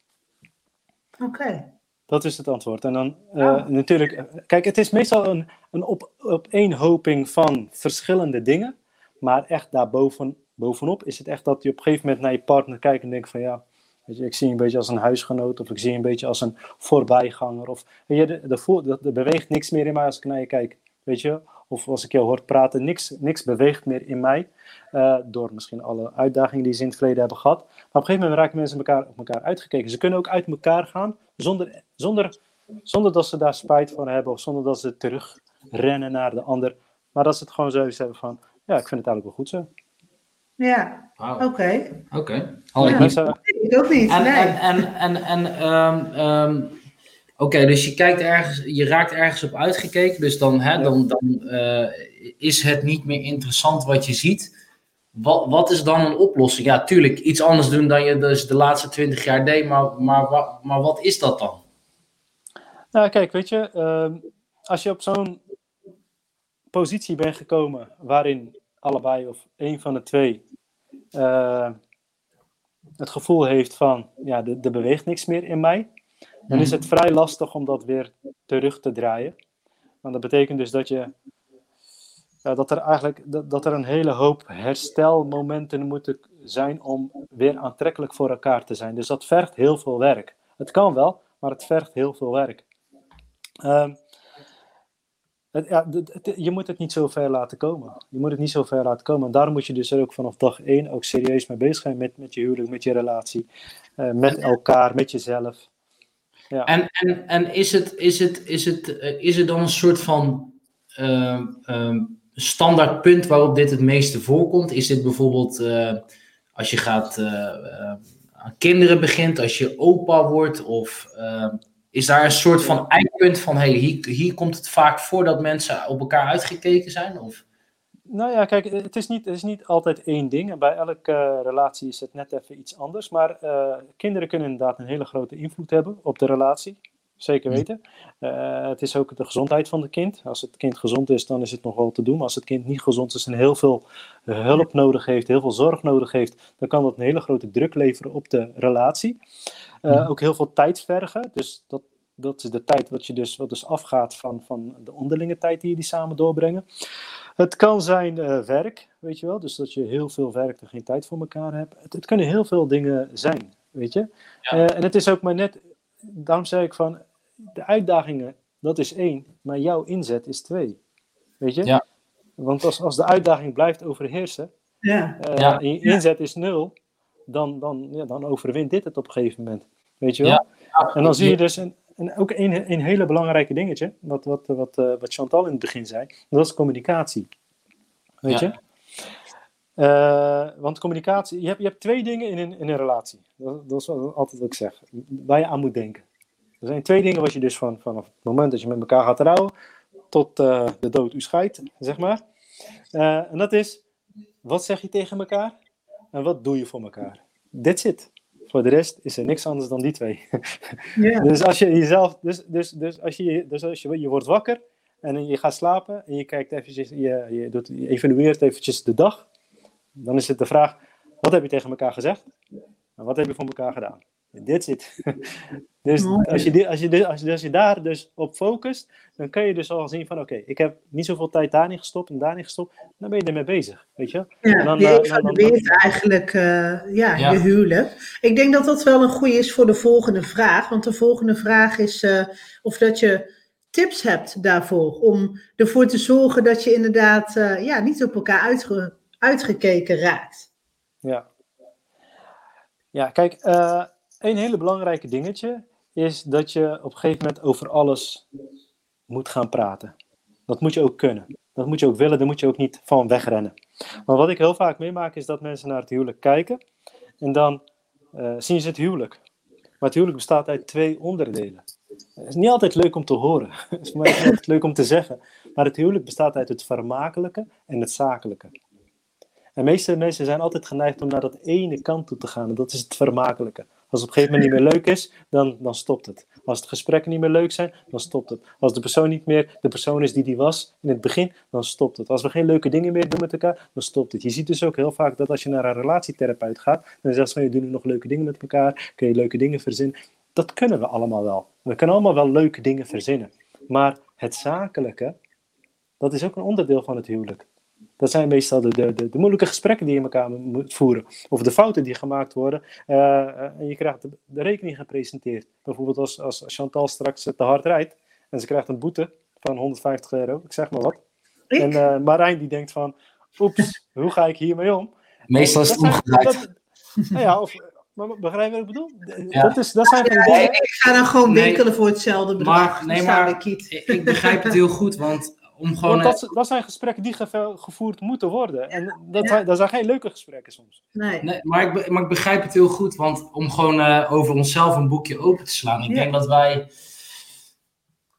Oké.
Dat is het antwoord. En dan eh,
Ah.
natuurlijk, kijk, het is meestal een, een op, opeenhoping van verschillende dingen. Maar echt daarboven, bovenop is het echt dat je op een gegeven moment naar je partner kijkt en denkt van ja, weet je, ik zie je een beetje als een huisgenoot of ik zie je een beetje als een voorbijganger. Of weet je, er, er, beweegt niks meer in mij als ik naar je kijk. Weet je, of als ik jou hoor praten, niks, niks beweegt meer in mij. eh, door misschien alle uitdagingen die ze in het verleden hebben gehad. Maar op een gegeven moment raken mensen elkaar, op elkaar uitgekeken. Ze kunnen ook uit elkaar gaan zonder, zonder, zonder dat ze daar spijt van hebben of zonder dat ze terugrennen naar de ander. Maar dat ze het gewoon zoiets hebben van, ja, ik vind het eigenlijk wel goed zo.
Ja, oké.
Oké. Had ik
Ja.
niet.
Ik ook niet,
En,
nee.
en, en, en, en ehm, ehm, oké, dus je kijkt ergens, je raakt ergens op uitgekeken, dus dan, hè, dan, dan eh, is het niet meer interessant wat je ziet. Wat, wat is dan een oplossing? Ja, tuurlijk, iets anders doen dan je dus de laatste twintig jaar deed, maar, maar, wa- maar wat is dat dan?
Nou, kijk, weet je, ehm, als je op zo'n positie bent gekomen waarin allebei of één van de twee eh, het gevoel heeft van, ja, er, beweegt niks meer in mij, dan is het vrij lastig om dat weer terug te draaien. Want dat betekent dus dat je, dat er eigenlijk, dat, dat er een hele hoop herstelmomenten moeten zijn om weer aantrekkelijk voor elkaar te zijn. Dus dat vergt heel veel werk. Het kan wel, maar het vergt heel veel werk. Ehm, ja, je moet het niet zo ver laten komen. Je moet het niet zo ver laten komen. En daarom moet je dus ook vanaf dag één ook serieus mee bezig zijn met, met je huwelijk, met je relatie, eh, met elkaar, met jezelf. Ja.
En, en, en is, het, is, het, is, het, eh, is er dan een soort van ehm, standaard punt waarop dit het meeste voorkomt? Is dit bijvoorbeeld eh, als je gaat aan kinderen begint, als je opa wordt? Of ehm, is daar een soort van eindpunt van hey, hier, hier komt het vaak voor dat mensen op elkaar uitgekeken zijn? Of?
Nou ja, kijk, het is niet, het is niet altijd één ding. En bij elke relatie is het net even iets anders. Maar kinderen kunnen inderdaad een hele grote invloed hebben op de relatie zeker weten. Uh, het is ook de gezondheid van het kind. Als het kind gezond is, dan is het nog wel te doen. Maar als het kind niet gezond is en heel veel eh, hulp nodig heeft, heel veel zorg nodig heeft, dan kan dat een hele grote druk leveren op de relatie. Uh, ook heel veel tijd vergen. Dus dat, dat is de tijd wat, je dus, wat dus afgaat van, van de onderlinge tijd die jullie samen doorbrengen. Het kan zijn werk, weet je wel. Dus dat je heel veel werkt en geen tijd voor elkaar hebt. Het, het kunnen heel veel dingen zijn, weet je. Ja. en het is ook maar net daarom zeg ik van, de uitdagingen, dat is één, maar jouw inzet is twee. Weet je? Ja. Want als, als de uitdaging blijft overheersen, ja. Uh, ja. en je inzet is nul, dan, dan, ja, dan overwint dit het op een gegeven moment. Weet je wel? En dan zie je dus, een, en ook een, een hele belangrijke dingetje, wat, wat, wat, uh, wat Chantal in het begin zei, dat is communicatie. Weet je? Uh, want communicatie, je hebt, je hebt twee dingen in een, in een relatie. Dat, dat is altijd wat ik zeg, waar je aan moet denken. Er zijn twee dingen wat je dus van, vanaf het moment dat je met elkaar gaat trouwen, tot uh, de dood u scheidt, zeg maar. En dat is, wat zeg je tegen elkaar en wat doe je voor elkaar? That's it. Voor de rest is er niks anders dan die twee. Yeah. dus als je jezelf, dus, dus, dus als je, dus als je, je wordt wakker en je gaat slapen en je kijkt eventjes, je, je, doet, je evalueert eventjes de dag dan is het de vraag, wat heb je tegen elkaar gezegd? En wat heb je voor elkaar gedaan? Dit zit. dus als je, als, je, als, je, als je daar dus op focust, dan kun je dus al zien van oké, ik heb niet zoveel tijd daarin gestopt en daarin gestopt. Dan ben je ermee bezig, weet je?
Ja, en dan, je uh, dan, dan, eigenlijk uh, ja, ja, je huwelijk. Ik denk dat dat wel een goede is voor de volgende vraag. Want de volgende vraag is uh, of dat je tips hebt daarvoor. Om ervoor te zorgen dat je inderdaad ja, niet op elkaar uitge uitgekeken raakt.
Ja, ja kijk, een hele belangrijke dingetje is dat je op een gegeven moment over alles moet gaan praten. Dat moet je ook kunnen. Dat moet je ook willen, daar moet je ook niet van wegrennen. Maar wat ik heel vaak meemaak is dat mensen naar het huwelijk kijken en dan uh, zien ze het huwelijk. Maar het huwelijk bestaat uit twee onderdelen. Het is niet altijd leuk om te horen. Het is niet altijd leuk om te zeggen. Maar het huwelijk bestaat uit het vermakelijke en het zakelijke. En meeste mensen zijn altijd geneigd om naar dat ene kant toe te gaan. En dat is het vermakelijke. Als het op een gegeven moment niet meer leuk is, dan, dan stopt het. Als de gesprekken niet meer leuk zijn, dan stopt het. Als de persoon niet meer de persoon is die die was in het begin, dan stopt het. Als we geen leuke dingen meer doen met elkaar, dan stopt het. Je ziet dus ook heel vaak dat als je naar een relatietherapeut gaat, dan zegt ze van je doet nog leuke dingen met elkaar, kun je leuke dingen verzinnen. Dat kunnen we allemaal wel. We kunnen allemaal wel leuke dingen verzinnen. Maar het zakelijke, dat is ook een onderdeel van het huwelijk. Dat zijn meestal de, de, de, de, moeilijke gesprekken die je elkaar moet voeren. Of de fouten die gemaakt worden. Uh, en je krijgt de, de, rekening gepresenteerd. Bijvoorbeeld als, als Chantal straks te hard rijdt. En ze krijgt een boete van 150 euro. Ik zeg maar wat. Ik? En uh, Marijn die denkt van... Oeps, hoe ga ik hiermee om?
Meestal is het omgedraaid.
Nou ja, of, maar begrijp je wat ik bedoel? Ja. Dat, is, dat zijn ja,
ik ga dan gewoon winkelen nee, voor hetzelfde bedrag.
Maar, nee, maar ik, ik begrijp het heel goed, want om gewoon...
dat, dat, zijn gesprekken die gevoerd moeten worden. En dat, zijn, dat zijn geen leuke gesprekken soms.
Nee. nee maar, ik, maar ik begrijp het heel goed, want om gewoon uh, over onszelf een boekje open te slaan. Ik denk dat wij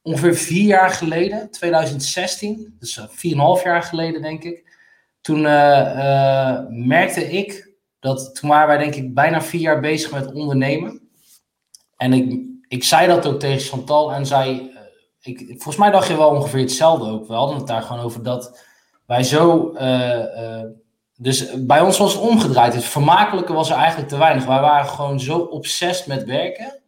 ongeveer vier jaar geleden, 2016, dus uh, vier en half jaar geleden denk ik, toen uh, merkte ik dat, toen waren wij denk ik bijna vier jaar bezig met ondernemen. En ik, ik zei dat ook tegen Chantal en zij ik, volgens mij dacht je wel ongeveer hetzelfde ook. We hadden het daar gewoon over dat wij zo. Uh, uh, dus bij ons was het omgedraaid. Het vermakelijke was er eigenlijk te weinig. Wij waren gewoon zo obsessief met werken.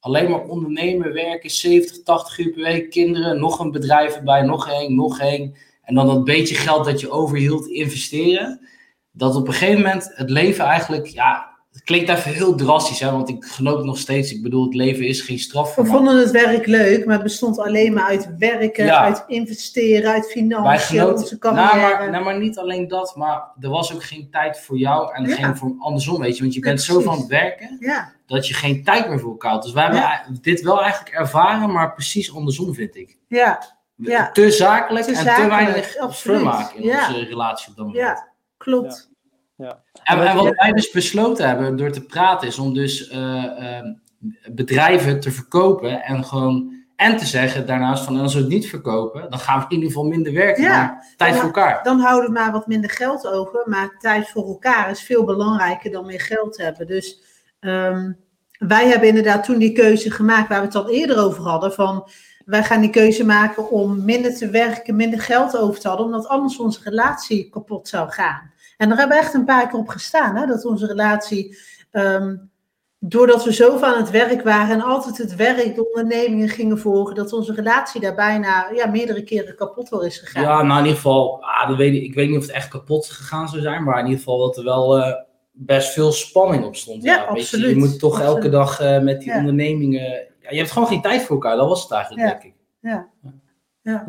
Alleen maar ondernemen, werken, 70, 80 uur per week, kinderen, nog een bedrijf erbij, nog één, nog één. En dan dat beetje geld dat je overhield investeren. Dat op een gegeven moment het leven eigenlijk, ja, klinkt even heel drastisch, hè, want ik geloof nog steeds. Ik bedoel, het leven is geen straf.
We vonden het werk leuk, maar het bestond alleen maar uit werken, uit investeren, uit financiën, onze carrière.
Nou maar, nou, maar niet alleen dat, maar er was ook geen tijd voor jou en geen voor andersom, weet je. Want je bent zo van het werken, dat je geen tijd meer voor elkaar had. Dus wij hebben dit wel eigenlijk ervaren, maar precies andersom, vind ik.
Ja. ja.
Te zakelijk en te weinig vermaak in onze relatie op dat moment.
Ja, klopt.
Ja. En, en, wat wij dus besloten hebben door te praten is om dus uh, uh, bedrijven te verkopen en gewoon En te zeggen daarnaast van, als we het niet verkopen, dan gaan we in ieder geval minder werken.
Ja.
tijd
Dan-
voor elkaar.
Dan houden we maar wat minder geld over. Maar tijd voor elkaar is veel belangrijker dan meer geld hebben. Dus ehm, wij hebben inderdaad toen die keuze gemaakt, waar we het al eerder over hadden. Van wij gaan die keuze maken om minder te werken, minder geld over te houden. Omdat anders onze relatie kapot zou gaan. En daar hebben we echt een paar keer op gestaan. Hè, dat onze relatie, ehm, doordat we zoveel aan het werk waren en altijd het werk, de ondernemingen gingen volgen. Dat onze relatie daar bijna ja, meerdere keren kapot door is gegaan.
Ja, nou in ieder geval, ah, dat weet ik, ik weet niet of het echt kapot gegaan zou zijn, maar in ieder geval dat er wel eh, best veel spanning op stond.
Ja,
je.
absoluut.
Je moet toch
Absoluut.
elke dag eh, met die
Ja.
ondernemingen, ja, je hebt gewoon geen tijd voor elkaar, dat was het eigenlijk,
Ja.
denk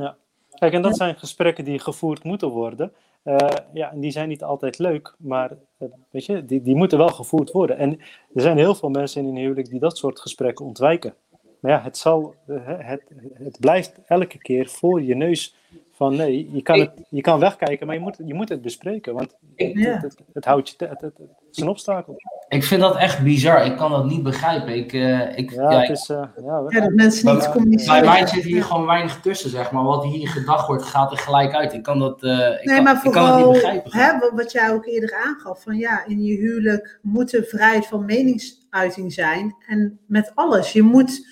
ik.
Kijk, en dat zijn gesprekken die gevoerd moeten worden. Eh, ja, en die zijn niet altijd leuk, maar eh, weet je, die, die moeten wel gevoerd worden. En er zijn heel veel mensen in een huwelijk die dat soort gesprekken ontwijken. Maar ja, het, zal, eh, het, het blijft elke keer voor je neus van nee, je kan, het, je kan wegkijken, maar je moet, je moet het bespreken. Want het,
Ja.
het, het, het houdt je, te- het, het, het is een obstakel.
Ik vind dat echt bizar, ik kan dat niet begrijpen. Ik, eh, ik,
Ja,
ja,
het is, eh, ja,
dat mensen niet
Maar-
Bij
communiceren.
mij zit hier gewoon weinig tussen, zeg maar. Wat hier gedacht wordt, gaat er gelijk uit. Ik kan dat, eh, ik
Nee,
kan,
maar
ik kan het
vooral,
niet begrijpen.
hè, wat- wat jij ook eerder aangaf, van ja, in je huwelijk moet er vrijheid van meningsuiting zijn. En met alles. Je, moet,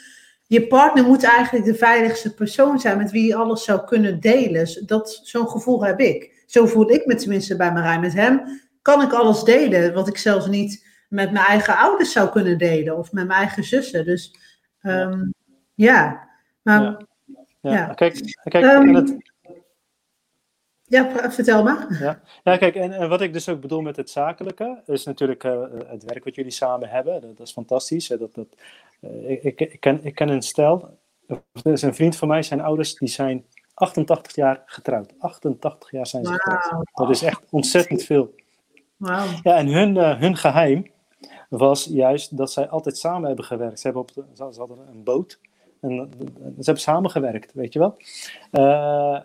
je partner moet eigenlijk de veiligste persoon zijn met wie je alles zou kunnen delen. Dat, zo'n gevoel heb ik. Zo voel ik me tenminste bij Marijn. Met hem kan ik alles delen, wat ik zelfs niet met mijn eigen ouders zou kunnen delen. Of met mijn eigen zussen. Dus ehm, ja. Maar
Ja.
ja.
Ja, kijk, kijk
Ehm,
en het,
ja, vertel maar.
Ja, ja kijk, en, en wat ik dus ook bedoel met het zakelijke, is natuurlijk eh, het werk wat jullie samen hebben. Dat, dat is fantastisch. hè, Dat, dat, ik, ik, ik ken, ik ken een stel, er is een vriend van mij, zijn ouders, die zijn 88 jaar getrouwd. 88 jaar zijn ze getrouwd. Dat is echt ontzettend veel. Ja, en hun, eh, hun geheim was juist dat zij altijd samen hebben gewerkt. Ze, hebben op de, ze hadden een boot en eh, ze hebben samengewerkt, weet je wel. Eh,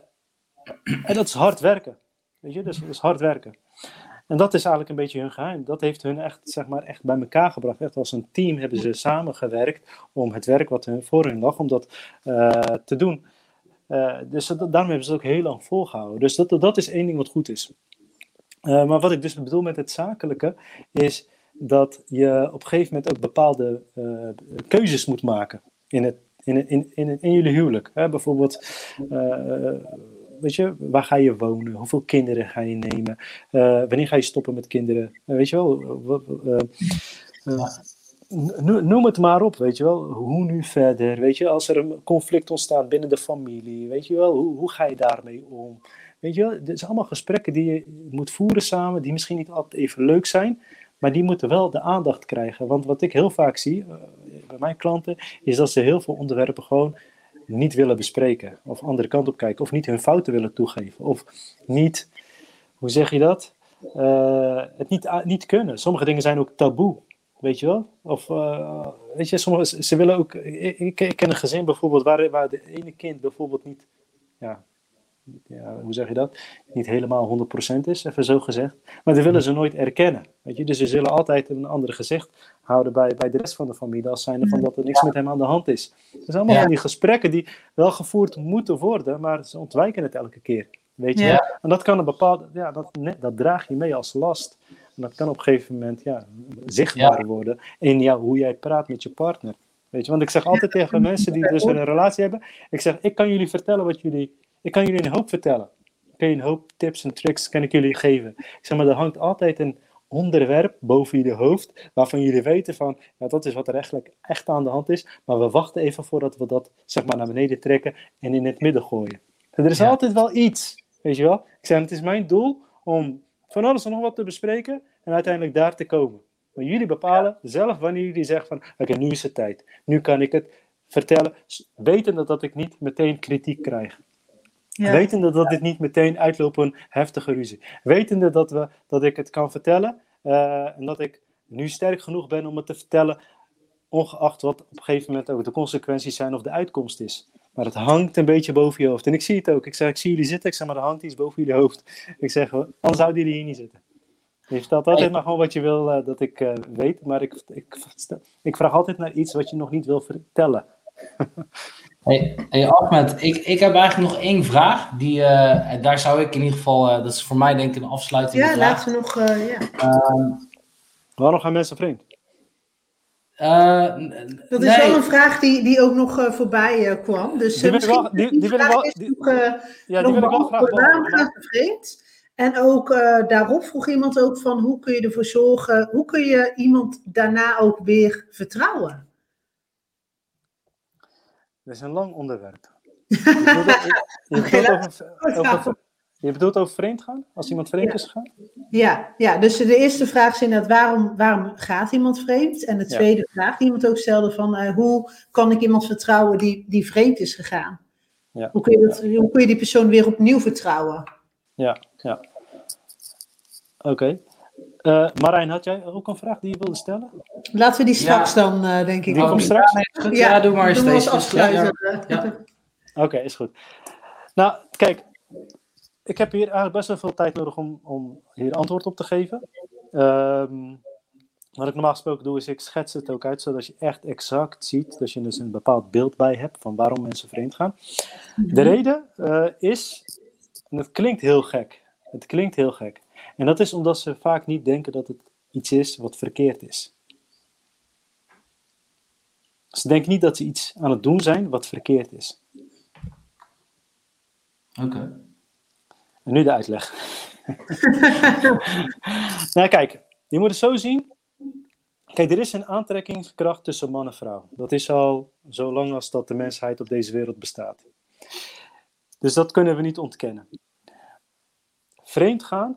en dat is hard werken. Weet je, dus dat is hard werken. En dat is eigenlijk een beetje hun geheim. Dat heeft hun echt, zeg maar, echt bij elkaar gebracht. Echt als een team hebben ze samengewerkt om het werk wat hun, voor hun lag, om dat eh, te doen. Eh, dus daarom hebben ze het ook heel lang volgehouden. Dus dat, dat is één ding wat goed is. Eh, maar wat ik dus bedoel met het zakelijke, is dat je op een gegeven moment ook bepaalde keuzes moet maken in, het, in, in, in, in jullie huwelijk. Hè? Bijvoorbeeld, weet je, waar ga je wonen? Hoeveel kinderen ga je nemen? Eh, wanneer ga je stoppen met kinderen? Eh, weet je wel, eh, no- noem het maar op, weet je wel. Hoe nu verder? Weet je, als er een conflict ontstaat binnen de familie, weet je wel, hoe, hoe ga je daarmee om? Weet je wel, dit zijn allemaal gesprekken die je moet voeren samen, die misschien niet altijd even leuk zijn, maar die moeten wel de aandacht krijgen. Want wat ik heel vaak zie bij mijn klanten, is dat ze heel veel onderwerpen gewoon niet willen bespreken. Of andere kant op kijken. Of niet hun fouten willen toegeven. Of niet, hoe zeg je dat? Eh, het niet, niet kunnen. Sommige dingen zijn ook taboe. Weet je wel? Of, eh, weet je, sommige, ze willen ook... Ik, ik ken een gezin bijvoorbeeld waar, waar de ene kind bijvoorbeeld niet... Ja, ja, hoe zeg je dat? Niet helemaal 100% is, even zo gezegd. Maar dat willen ze nooit erkennen. Weet je? Dus ze zullen altijd een andere gezicht houden bij, bij de rest van de familie. Als zijnde van dat er niks met hem aan de hand is. Het zijn allemaal
Ja.
van die gesprekken die wel gevoerd moeten worden, maar ze ontwijken het elke keer. Weet je
Ja.
En dat kan een bepaalde, ja, dat, dat draag je mee als last. En dat kan op een gegeven moment ja, zichtbaar worden in jou, hoe jij praat met je partner. Weet je, want ik zeg altijd tegen mensen die dus een relatie hebben, ik zeg, ik kan jullie vertellen wat jullie, ik kan jullie een hoop vertellen. Ik kan een hoop tips en tricks kan ik jullie geven. Ik zeg maar, er hangt altijd een onderwerp boven jullie hoofd, waarvan jullie weten van, ja, dat is wat er eigenlijk echt aan de hand is, maar we wachten even voordat we dat zeg maar naar beneden trekken en in het midden gooien. Er is
Ja.
altijd wel iets, weet je wel. Ik zeg, het is mijn doel om van alles en nog wat te bespreken en uiteindelijk daar te komen. Maar jullie bepalen zelf wanneer jullie zeggen van, oké, nu is het tijd. Nu kan ik het vertellen, wetende dat ik niet meteen kritiek krijg.
Ja.
Wetende dat dit niet meteen uitloopt op een heftige ruzie. Wetende dat, we, dat ik het kan vertellen eh, en dat ik nu sterk genoeg ben om het te vertellen, ongeacht wat op een gegeven moment ook de consequenties zijn of de uitkomst is. Maar het hangt een beetje boven je hoofd. En ik zie het ook. Ik zeg, ik zie jullie zitten. Ik zeg, maar er hangt iets boven jullie hoofd. Ik zeg, anders zouden jullie hier niet zitten. Je vertelt altijd maar gewoon wat je wil eh, dat ik eh, weet. Maar ik, ik, ik vraag altijd naar iets wat je nog niet wil vertellen.
Hey, hey Ahmed, ik, ik heb eigenlijk nog één vraag. Die, uh, daar zou ik in ieder geval, uh, dat is voor mij denk ik een afsluiting.
Ja, laten we nog, uh, ja.
Waarom gaan mensen vreemd?
dat is nee. wel een vraag die, die ook nog voorbij kwam. Dus
die wil ik wel, die, ik wel, die,
nog, ja, die wil ik wel graag Waarom gaan ze vreemd? En ook daarop vroeg iemand ook van hoe kun je ervoor zorgen, hoe kun je iemand daarna ook weer vertrouwen?
Dat is een lang onderwerp. Je bedoelt, over, je bedoelt over vreemd gaan? Als iemand vreemd is gegaan?
Ja, ja, dus de eerste vraag is inderdaad waarom, waarom gaat iemand vreemd? En de tweede vraag die iemand ook stelde van uh, hoe kan ik iemand vertrouwen die, die vreemd is gegaan? Ja. Hoe, kun je dat, hoe kun je die persoon weer opnieuw vertrouwen?
Ja, ja. Oké. Uh, Marijn, had jij ook een vraag die je wilde stellen?
Laten we die straks dan, uh, denk ik.
Die komt straks?
Ja, ja, doe maar eens
afsluiten.
Oké, is goed. Nou, kijk, ik heb hier eigenlijk best wel veel tijd nodig om, om hier antwoord op te geven. Um, wat ik normaal gesproken doe, is ik schets het ook uit, zodat je echt exact ziet, dat je dus een bepaald beeld bij hebt van waarom mensen vreemd gaan. De mhm. reden uh, is, en het klinkt heel gek, het klinkt heel gek, en dat is omdat ze vaak niet denken dat het iets is wat verkeerd is. Ze denken niet dat ze iets aan het doen zijn wat verkeerd is.
Oké.
En nu de uitleg. nou, kijk, je moet het zo zien. Kijk, er is een aantrekkingskracht tussen man en vrouw. Dat is al zo lang als dat de mensheid op deze wereld bestaat. Dus dat kunnen we niet ontkennen. Vreemd gaan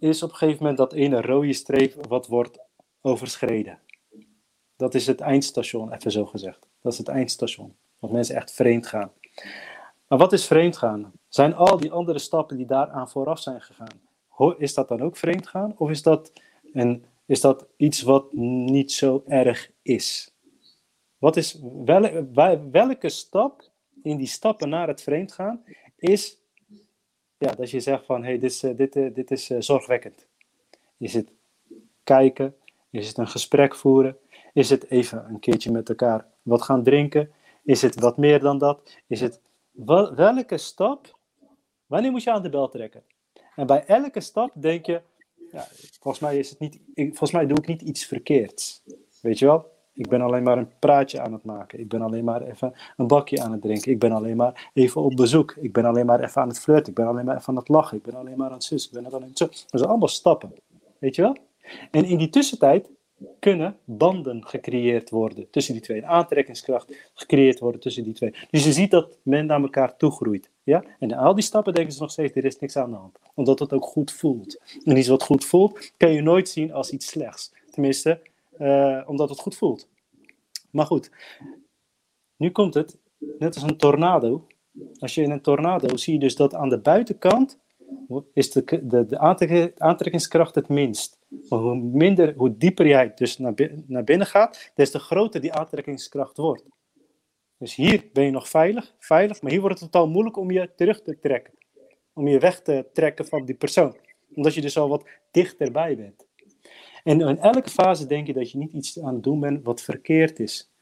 is op een gegeven moment dat ene rode streep wat wordt overschreden. Dat is het eindstation, even zo gezegd. Dat is het eindstation. Dat mensen echt vreemd gaan. Maar wat is vreemd gaan? Zijn al die andere stappen die daaraan vooraf zijn gegaan, is dat dan ook vreemd gaan? Of is dat, een, is dat iets wat niet zo erg is? Wat is welke stap in die stappen naar het vreemd gaan is ja, dat je zegt van, hé, hey, dit is, eh, dit, eh, dit is uh, zorgwekkend. Is het kijken? Is het een gesprek voeren? Is het even een keertje met elkaar wat gaan drinken? Is het wat meer dan dat? Is het welke stap? Wanneer moet je aan de bel trekken? En bij elke stap denk je, ja, volgens mij is het niet, volgens mij doe ik niet iets verkeerds. Weet je wel? Ik ben alleen maar een praatje aan het maken. Ik ben alleen maar even een bakje aan het drinken. Ik ben alleen maar even op bezoek. Ik ben alleen maar even aan het flirten. Ik ben alleen maar even aan het lachen. Ik ben alleen maar aan het zus. Ik ben. Dat zijn allemaal stappen. Weet je wel? En in die tussentijd kunnen banden gecreëerd worden tussen die twee. Een aantrekkingskracht gecreëerd worden tussen die twee. Dus je ziet dat men naar elkaar toegroeit. Ja? En in al die stappen denken ze nog steeds, er is niks aan de hand. Omdat het ook goed voelt. En iets wat goed voelt, kan je nooit zien als iets slechts. Tenminste, uh, omdat het goed voelt. Maar goed, nu komt het, net als een tornado. Als je in een tornado zie je dus dat aan de buitenkant is de, de, de aantrekkingskracht het minst. Maar hoe, minder, hoe dieper jij dus naar, naar binnen gaat, des te groter die aantrekkingskracht wordt. Dus hier ben je nog veilig, veilig, maar hier wordt het totaal moeilijk om je terug te trekken. Om je weg te trekken van die persoon. Omdat je dus al wat dichterbij bent. En in elke fase denk je dat je niet iets aan het doen bent wat verkeerd is.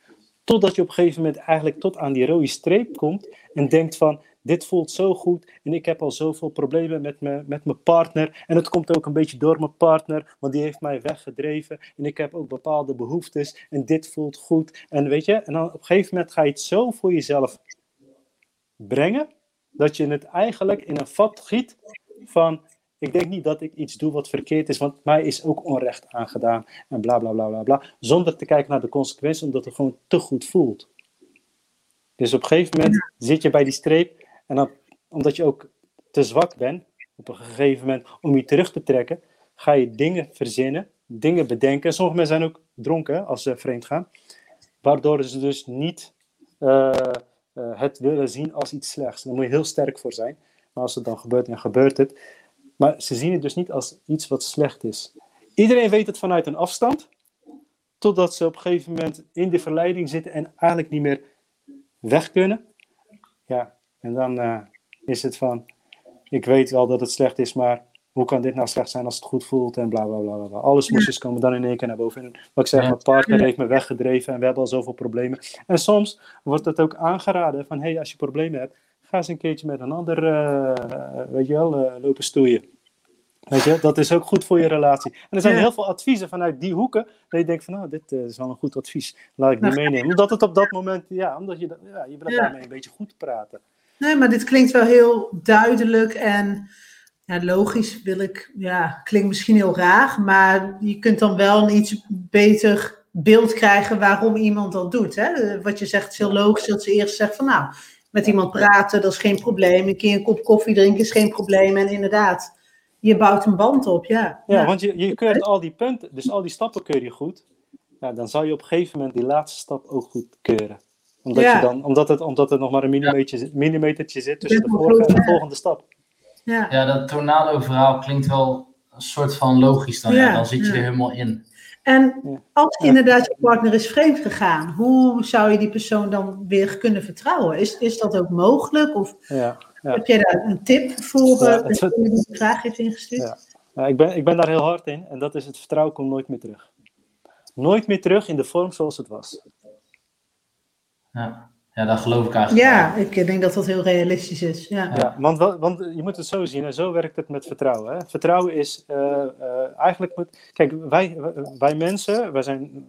Totdat je op een gegeven moment eigenlijk tot aan die rode streep komt en denkt van, dit voelt zo goed en ik heb al zoveel problemen met, me, met mijn partner. En het komt ook een beetje door mijn partner, want die heeft mij weggedreven. En ik heb ook bepaalde behoeftes en dit voelt goed. En weet je, en dan op een gegeven moment ga je het zo voor jezelf brengen, dat je het eigenlijk in een vat giet van, ik denk niet dat ik iets doe wat verkeerd is, want mij is ook onrecht aangedaan en bla bla bla bla bla. Zonder te kijken naar de consequenties, omdat het gewoon te goed voelt. Dus op een gegeven moment zit je bij die streep en dan, omdat je ook te zwak bent, op een gegeven moment om je terug te trekken, ga je dingen verzinnen, dingen bedenken. Sommige mensen zijn ook dronken als ze vreemd gaan, waardoor ze dus niet uh, uh, het willen zien als iets slechts. Daar moet je heel sterk voor zijn. Maar als het dan gebeurt, en gebeurt het. Maar ze zien het dus niet als iets wat slecht is. Iedereen weet het vanuit een afstand, totdat ze op een gegeven moment in de verleiding zitten en eigenlijk niet meer weg kunnen. Ja, en dan uh, is het van, ik weet wel dat het slecht is, maar hoe kan dit nou slecht zijn als het goed voelt en bla bla bla. bla. Alle smoesjes komen dan in één keer naar boven. En wat ik zeg, mijn partner heeft me weggedreven en we hebben al zoveel problemen. En soms wordt het ook aangeraden van, hé, hey, als je problemen hebt, ga eens een keertje met een ander, uh, weet je wel, uh, lopen stoeien. Weet je, dat is ook goed voor je relatie. En er zijn heel veel adviezen vanuit die hoeken, dat je denkt van, nou, dit uh, is wel een goed advies, laat ik die meenemen. Omdat het op dat moment, ja, omdat je, ja, je wil ja. daarmee een beetje goed praten.
Nee, maar dit klinkt wel heel duidelijk en ja, logisch wil ik, ja, klinkt misschien heel raar, maar je kunt dan wel een iets beter beeld krijgen waarom iemand dat doet. Hè? Wat je zegt is heel logisch dat ze eerst zegt van nou, met iemand praten, dat is geen probleem. Een keer een kop koffie drinken is geen probleem. En inderdaad, je bouwt een band op, ja.
Ja, want je, je keurt al die punten, dus al die stappen keur je goed. Ja, dan zal je op een gegeven moment die laatste stap ook goed keuren. Omdat, ja. je dan, omdat, het, omdat er nog maar een millimetertje, millimetertje zit tussen de vorige en de volgende stap.
Ja, ja dat tornado-verhaal klinkt wel een soort van logisch dan. Ja, dan zit je er helemaal in.
En als inderdaad je partner is vreemd gegaan, hoe zou je die persoon dan weer kunnen vertrouwen? Is, is dat ook mogelijk? Of
ja, ja.
heb jij daar een tip voor ja, uh, die die vraag heeft ingestuurd?
Ja. ik, ben, ik ben daar heel hard in en dat is het vertrouwen komt nooit meer terug. Nooit meer terug in de vorm zoals het was.
Ja. Ja, dat geloof ik eigenlijk.
Ja, ik denk dat dat heel realistisch is. Ja,
ja want, want je moet het zo zien en zo werkt het met vertrouwen. Hè? Vertrouwen is uh, uh, eigenlijk. Moet, kijk, wij, wij mensen, wij zijn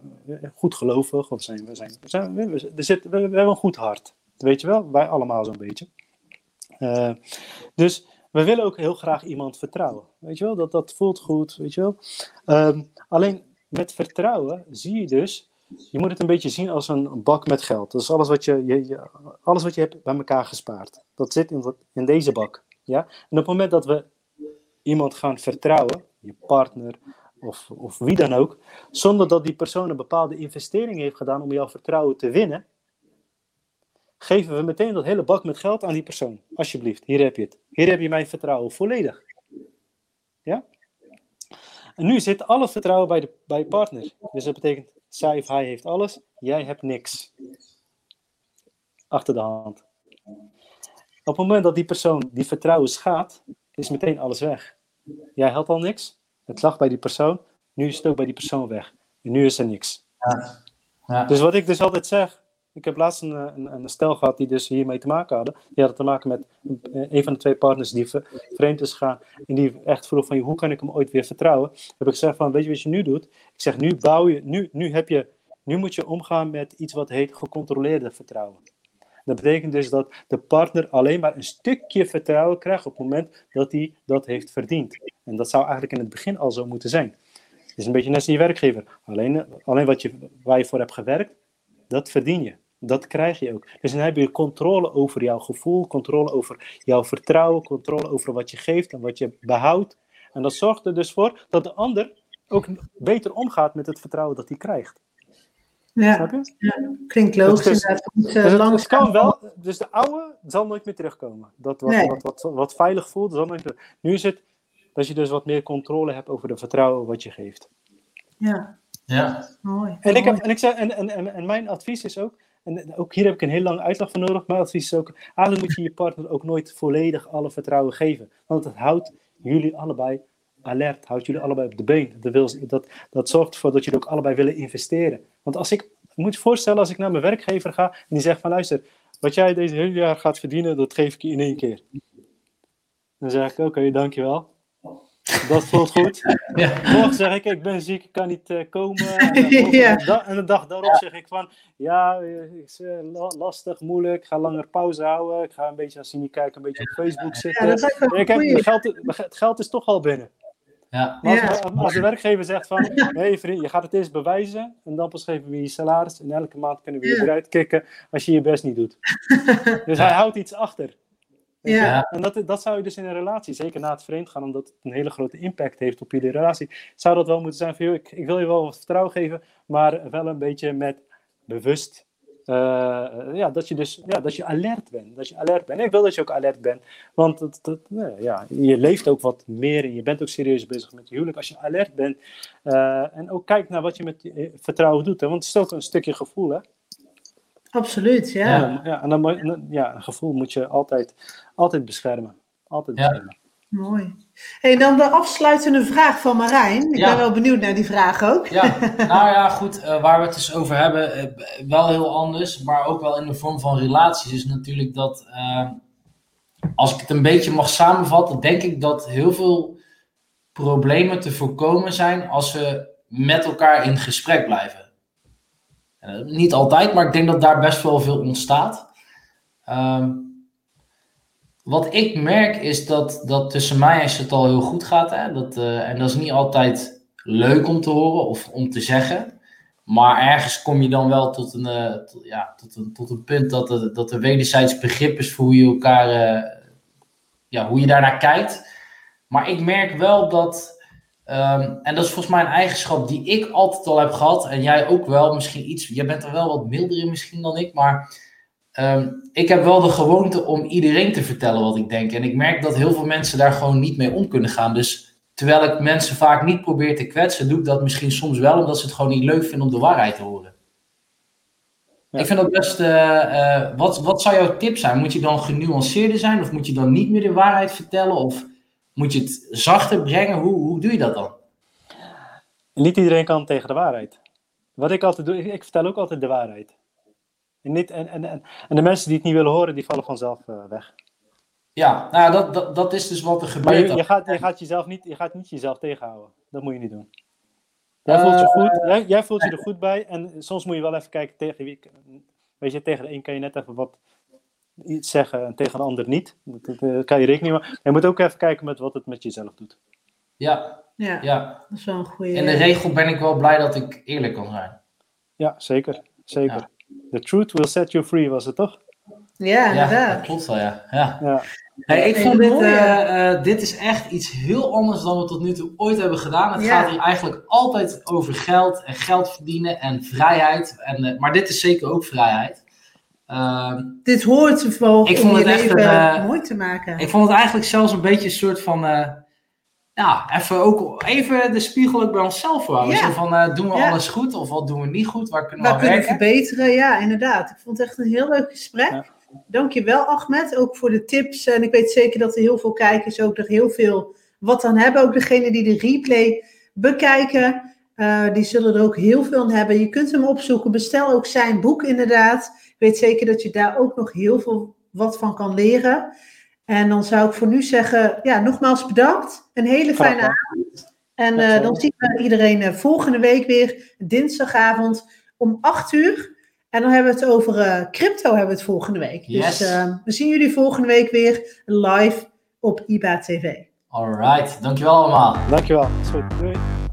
goed gelovig, of zijn, we, zijn, we, zijn, we, we, zit, we, hebben een goed hart. Weet je wel, wij allemaal zo'n beetje. Uh, dus we willen ook heel graag iemand vertrouwen. Weet je wel, dat, dat voelt goed, weet je wel. Um, alleen met vertrouwen zie je dus je moet het een beetje zien als een bak met geld. Dat is alles wat je, je, alles wat je hebt bij elkaar gespaard. Dat zit in, in deze bak. Ja? En op het moment dat we iemand gaan vertrouwen, je partner of, of wie dan ook, zonder dat die persoon een bepaalde investering heeft gedaan om jouw vertrouwen te winnen, geven we meteen dat hele bak met geld aan die persoon. Alsjeblieft, hier heb je het. Hier heb je mijn vertrouwen volledig. Ja? En nu zit alle vertrouwen bij, de, bij je partner. Dus dat betekent, zij of hij heeft alles, jij hebt niks. Achter de hand. Op het moment dat die persoon die vertrouwen schaadt, is meteen alles weg. Jij had al niks, het lag bij die persoon, nu is het ook bij die persoon weg. En nu is er niks. Ja. Ja. Dus wat ik dus altijd zeg, ik heb laatst een, een, een, stel gehad die dus hiermee te maken hadden. Die hadden te maken met een van de twee partners die vreemd is gegaan. En die echt vroeg van, hoe kan ik hem ooit weer vertrouwen? Heb ik gezegd van, weet je wat je nu doet? Ik zeg, nu bouw je, nu, nu heb je, nu moet je omgaan met iets wat heet gecontroleerde vertrouwen. Dat betekent dus dat de partner alleen maar een stukje vertrouwen krijgt op het moment dat hij dat heeft verdiend. En dat zou eigenlijk in het begin al zo moeten zijn. Het is een beetje net als je werkgever. Alleen, alleen wat je, waar je voor hebt gewerkt, dat verdien je. Dat krijg je ook. Dus dan heb je controle over jouw gevoel, controle over jouw vertrouwen, controle over wat je geeft en wat je behoudt. En dat zorgt er dus voor dat de ander ook beter omgaat met het vertrouwen dat hij krijgt.
Ja, ja klinkt logisch. Dus,
dus, dus kan wel, dus de oude zal nooit meer terugkomen. Dat wat, nee. wat, wat, wat, veilig voelt, zal nooit meer. Nu is het dat je dus wat meer controle hebt over de vertrouwen wat je geeft.
Ja.
Ja.
Mooi.
En, ik heb, en, ik zeg, en, en, en mijn advies is ook, en ook hier heb ik een heel lange uitleg van nodig. Mijn advies is ook, eigenlijk moet je je partner ook nooit volledig alle vertrouwen geven. Want het houdt jullie allebei alert, houdt jullie allebei op de been. Dat, wil, dat, dat zorgt ervoor dat jullie ook allebei willen investeren. Want als ik, moet je voorstellen als ik naar mijn werkgever ga en die zegt van luister, wat jij deze hele jaar gaat verdienen, dat geef ik je in één keer. Dan zeg ik, oké, okay, dankjewel. Dat voelt goed. Ja. Morgen zeg ik, ik ben ziek, ik kan niet uh, komen. En, ja. de dag, en de dag daarop zeg ik van, ja, is uh, lastig, moeilijk, ik ga langer pauze houden. Ik ga een beetje als je niet kijkt, een beetje op Facebook zitten. Ja, ik heb, het, geld, het geld is toch al binnen.
Ja.
Als, als, de werkgever zegt van, hé hey vriend, je gaat het eerst bewijzen en dan pas geven we je salaris en elke maand kunnen we je eruit kicken als je je best niet doet. dus hij houdt iets achter.
Ja.
En dat, dat zou je dus in een relatie, zeker na het vreemd gaan, omdat het een hele grote impact heeft op jullie relatie, zou dat wel moeten zijn van, joh, ik, ik wil je wel wat vertrouwen geven, maar wel een beetje met bewust, uh, ja, dat je dus, ja, dat je alert bent. Dat je alert bent. En ik wil dat je ook alert bent, want dat, dat, ja, je leeft ook wat meer en je bent ook serieus bezig met je huwelijk als je alert bent. Uh, en ook kijkt naar wat je met vertrouwen doet, hè, want het is ook een stukje gevoel, hè.
Absoluut, ja.
Ja, ja en dan, ja, een gevoel moet je altijd, altijd beschermen. Altijd beschermen.
Mooi. Hey, dan de afsluitende vraag van Marijn. Ik
Ja.
ben wel benieuwd naar die vraag ook.
Ja, nou ja, goed, eh, waar we het dus over hebben, eh, wel heel anders, maar ook wel in de vorm van relaties, is natuurlijk dat, eh, als ik het een beetje mag samenvatten, denk ik dat heel veel problemen te voorkomen zijn als we met elkaar in gesprek blijven. Eh, niet altijd, maar ik denk dat daar best wel veel ontstaat. Ehm, wat ik merk is dat, dat tussen mij en Chantal heel goed gaat. Hè? Dat, eh, en dat is niet altijd leuk om te horen of om te zeggen. Maar ergens kom je dan wel tot een, eh, ja, tot een, tot een punt dat er, dat er wederzijds begrip is voor hoe je elkaar, ja, hoe je daarnaar kijkt. Maar ik merk wel dat, ehm, en dat is volgens mij een eigenschap die ik altijd al heb gehad, en jij ook wel, misschien iets, jij bent er wel wat milder in misschien dan ik, maar ehm, ik heb wel de gewoonte om iedereen te vertellen wat ik denk. En ik merk dat heel veel mensen daar gewoon niet mee om kunnen gaan. Dus terwijl ik mensen vaak niet probeer te kwetsen, doe ik dat misschien soms wel, omdat ze het gewoon niet leuk vinden om de waarheid te horen.
Ja.
Ik vind dat best. eh, eh, wat, wat zou jouw tip zijn? Moet je dan genuanceerder zijn? Of moet je dan niet meer de waarheid vertellen? Of moet je het zachter brengen? Hoe, hoe doe je dat dan?
Niet iedereen kan tegen de waarheid. Wat ik altijd doe, ik, ik vertel ook altijd de waarheid. En, niet, en, en, en, en de mensen die het niet willen horen, die vallen vanzelf eh, weg.
Ja, nou, dat, dat, dat is dus wat er
Maar
gebeurt.
je, gaat, je, gaat jezelf niet, je gaat niet jezelf tegenhouden. Dat moet je niet doen. Jij voelt, je goed, jij, jij voelt je er goed bij. En soms moet je wel even kijken tegen wie. Weet je, tegen de een kan je net even wat iets zeggen en tegen de ander niet. Dat, eh, kan je rekening mee. Maar je moet ook even kijken met wat het met jezelf doet.
Ja,
Ja,
ja.
dat is wel een goede.
In de regel ben ik wel blij dat ik eerlijk kan zijn.
Ja, zeker. Zeker. The truth will set you free, was het toch?
Ja,
Ja, dat klopt wel, ja. ja.
Ja.
Hey, ik vond dit, eh, eh, dit is echt iets heel anders dan we tot nu toe ooit hebben gedaan. Het
Ja.
gaat hier eigenlijk altijd over geld en geld verdienen en vrijheid. En, maar dit is zeker ook vrijheid. Ehm,
Dit hoort wel
Ik
om
vond het echt een, eh,
mooi te maken.
ik vond het eigenlijk zelfs een beetje een soort van... eh, ja, even, ook, even de spiegel ook bij onszelf houden.
Ja.
Zo van, eh, doen we
Ja.
alles goed of wat doen we niet goed? Waar kunnen we
Waar kunnen we verbeteren? Ja, inderdaad. Ik vond het echt een heel leuk gesprek.
Ja.
Dankjewel, Ahmed, ook voor de tips. En ik weet zeker dat er heel veel kijkers ook er heel veel wat aan hebben. Ook degenen die de replay bekijken, eh, die zullen er ook heel veel aan hebben. Je kunt hem opzoeken. Bestel ook zijn boek, inderdaad. Ik weet zeker dat je daar ook nog heel veel wat van kan leren. En dan zou ik voor nu zeggen, ja, nogmaals bedankt. Een hele fijne avond. En eh,
zo.
dan zien we iedereen eh, volgende week weer, dinsdagavond om 8 uur. En dan hebben we het over eh, crypto hebben we het volgende week.
Yes.
Dus we zien jullie volgende week weer live op IBA TV.
Alright, dankjewel allemaal.
Dankjewel. Is goed. Doei.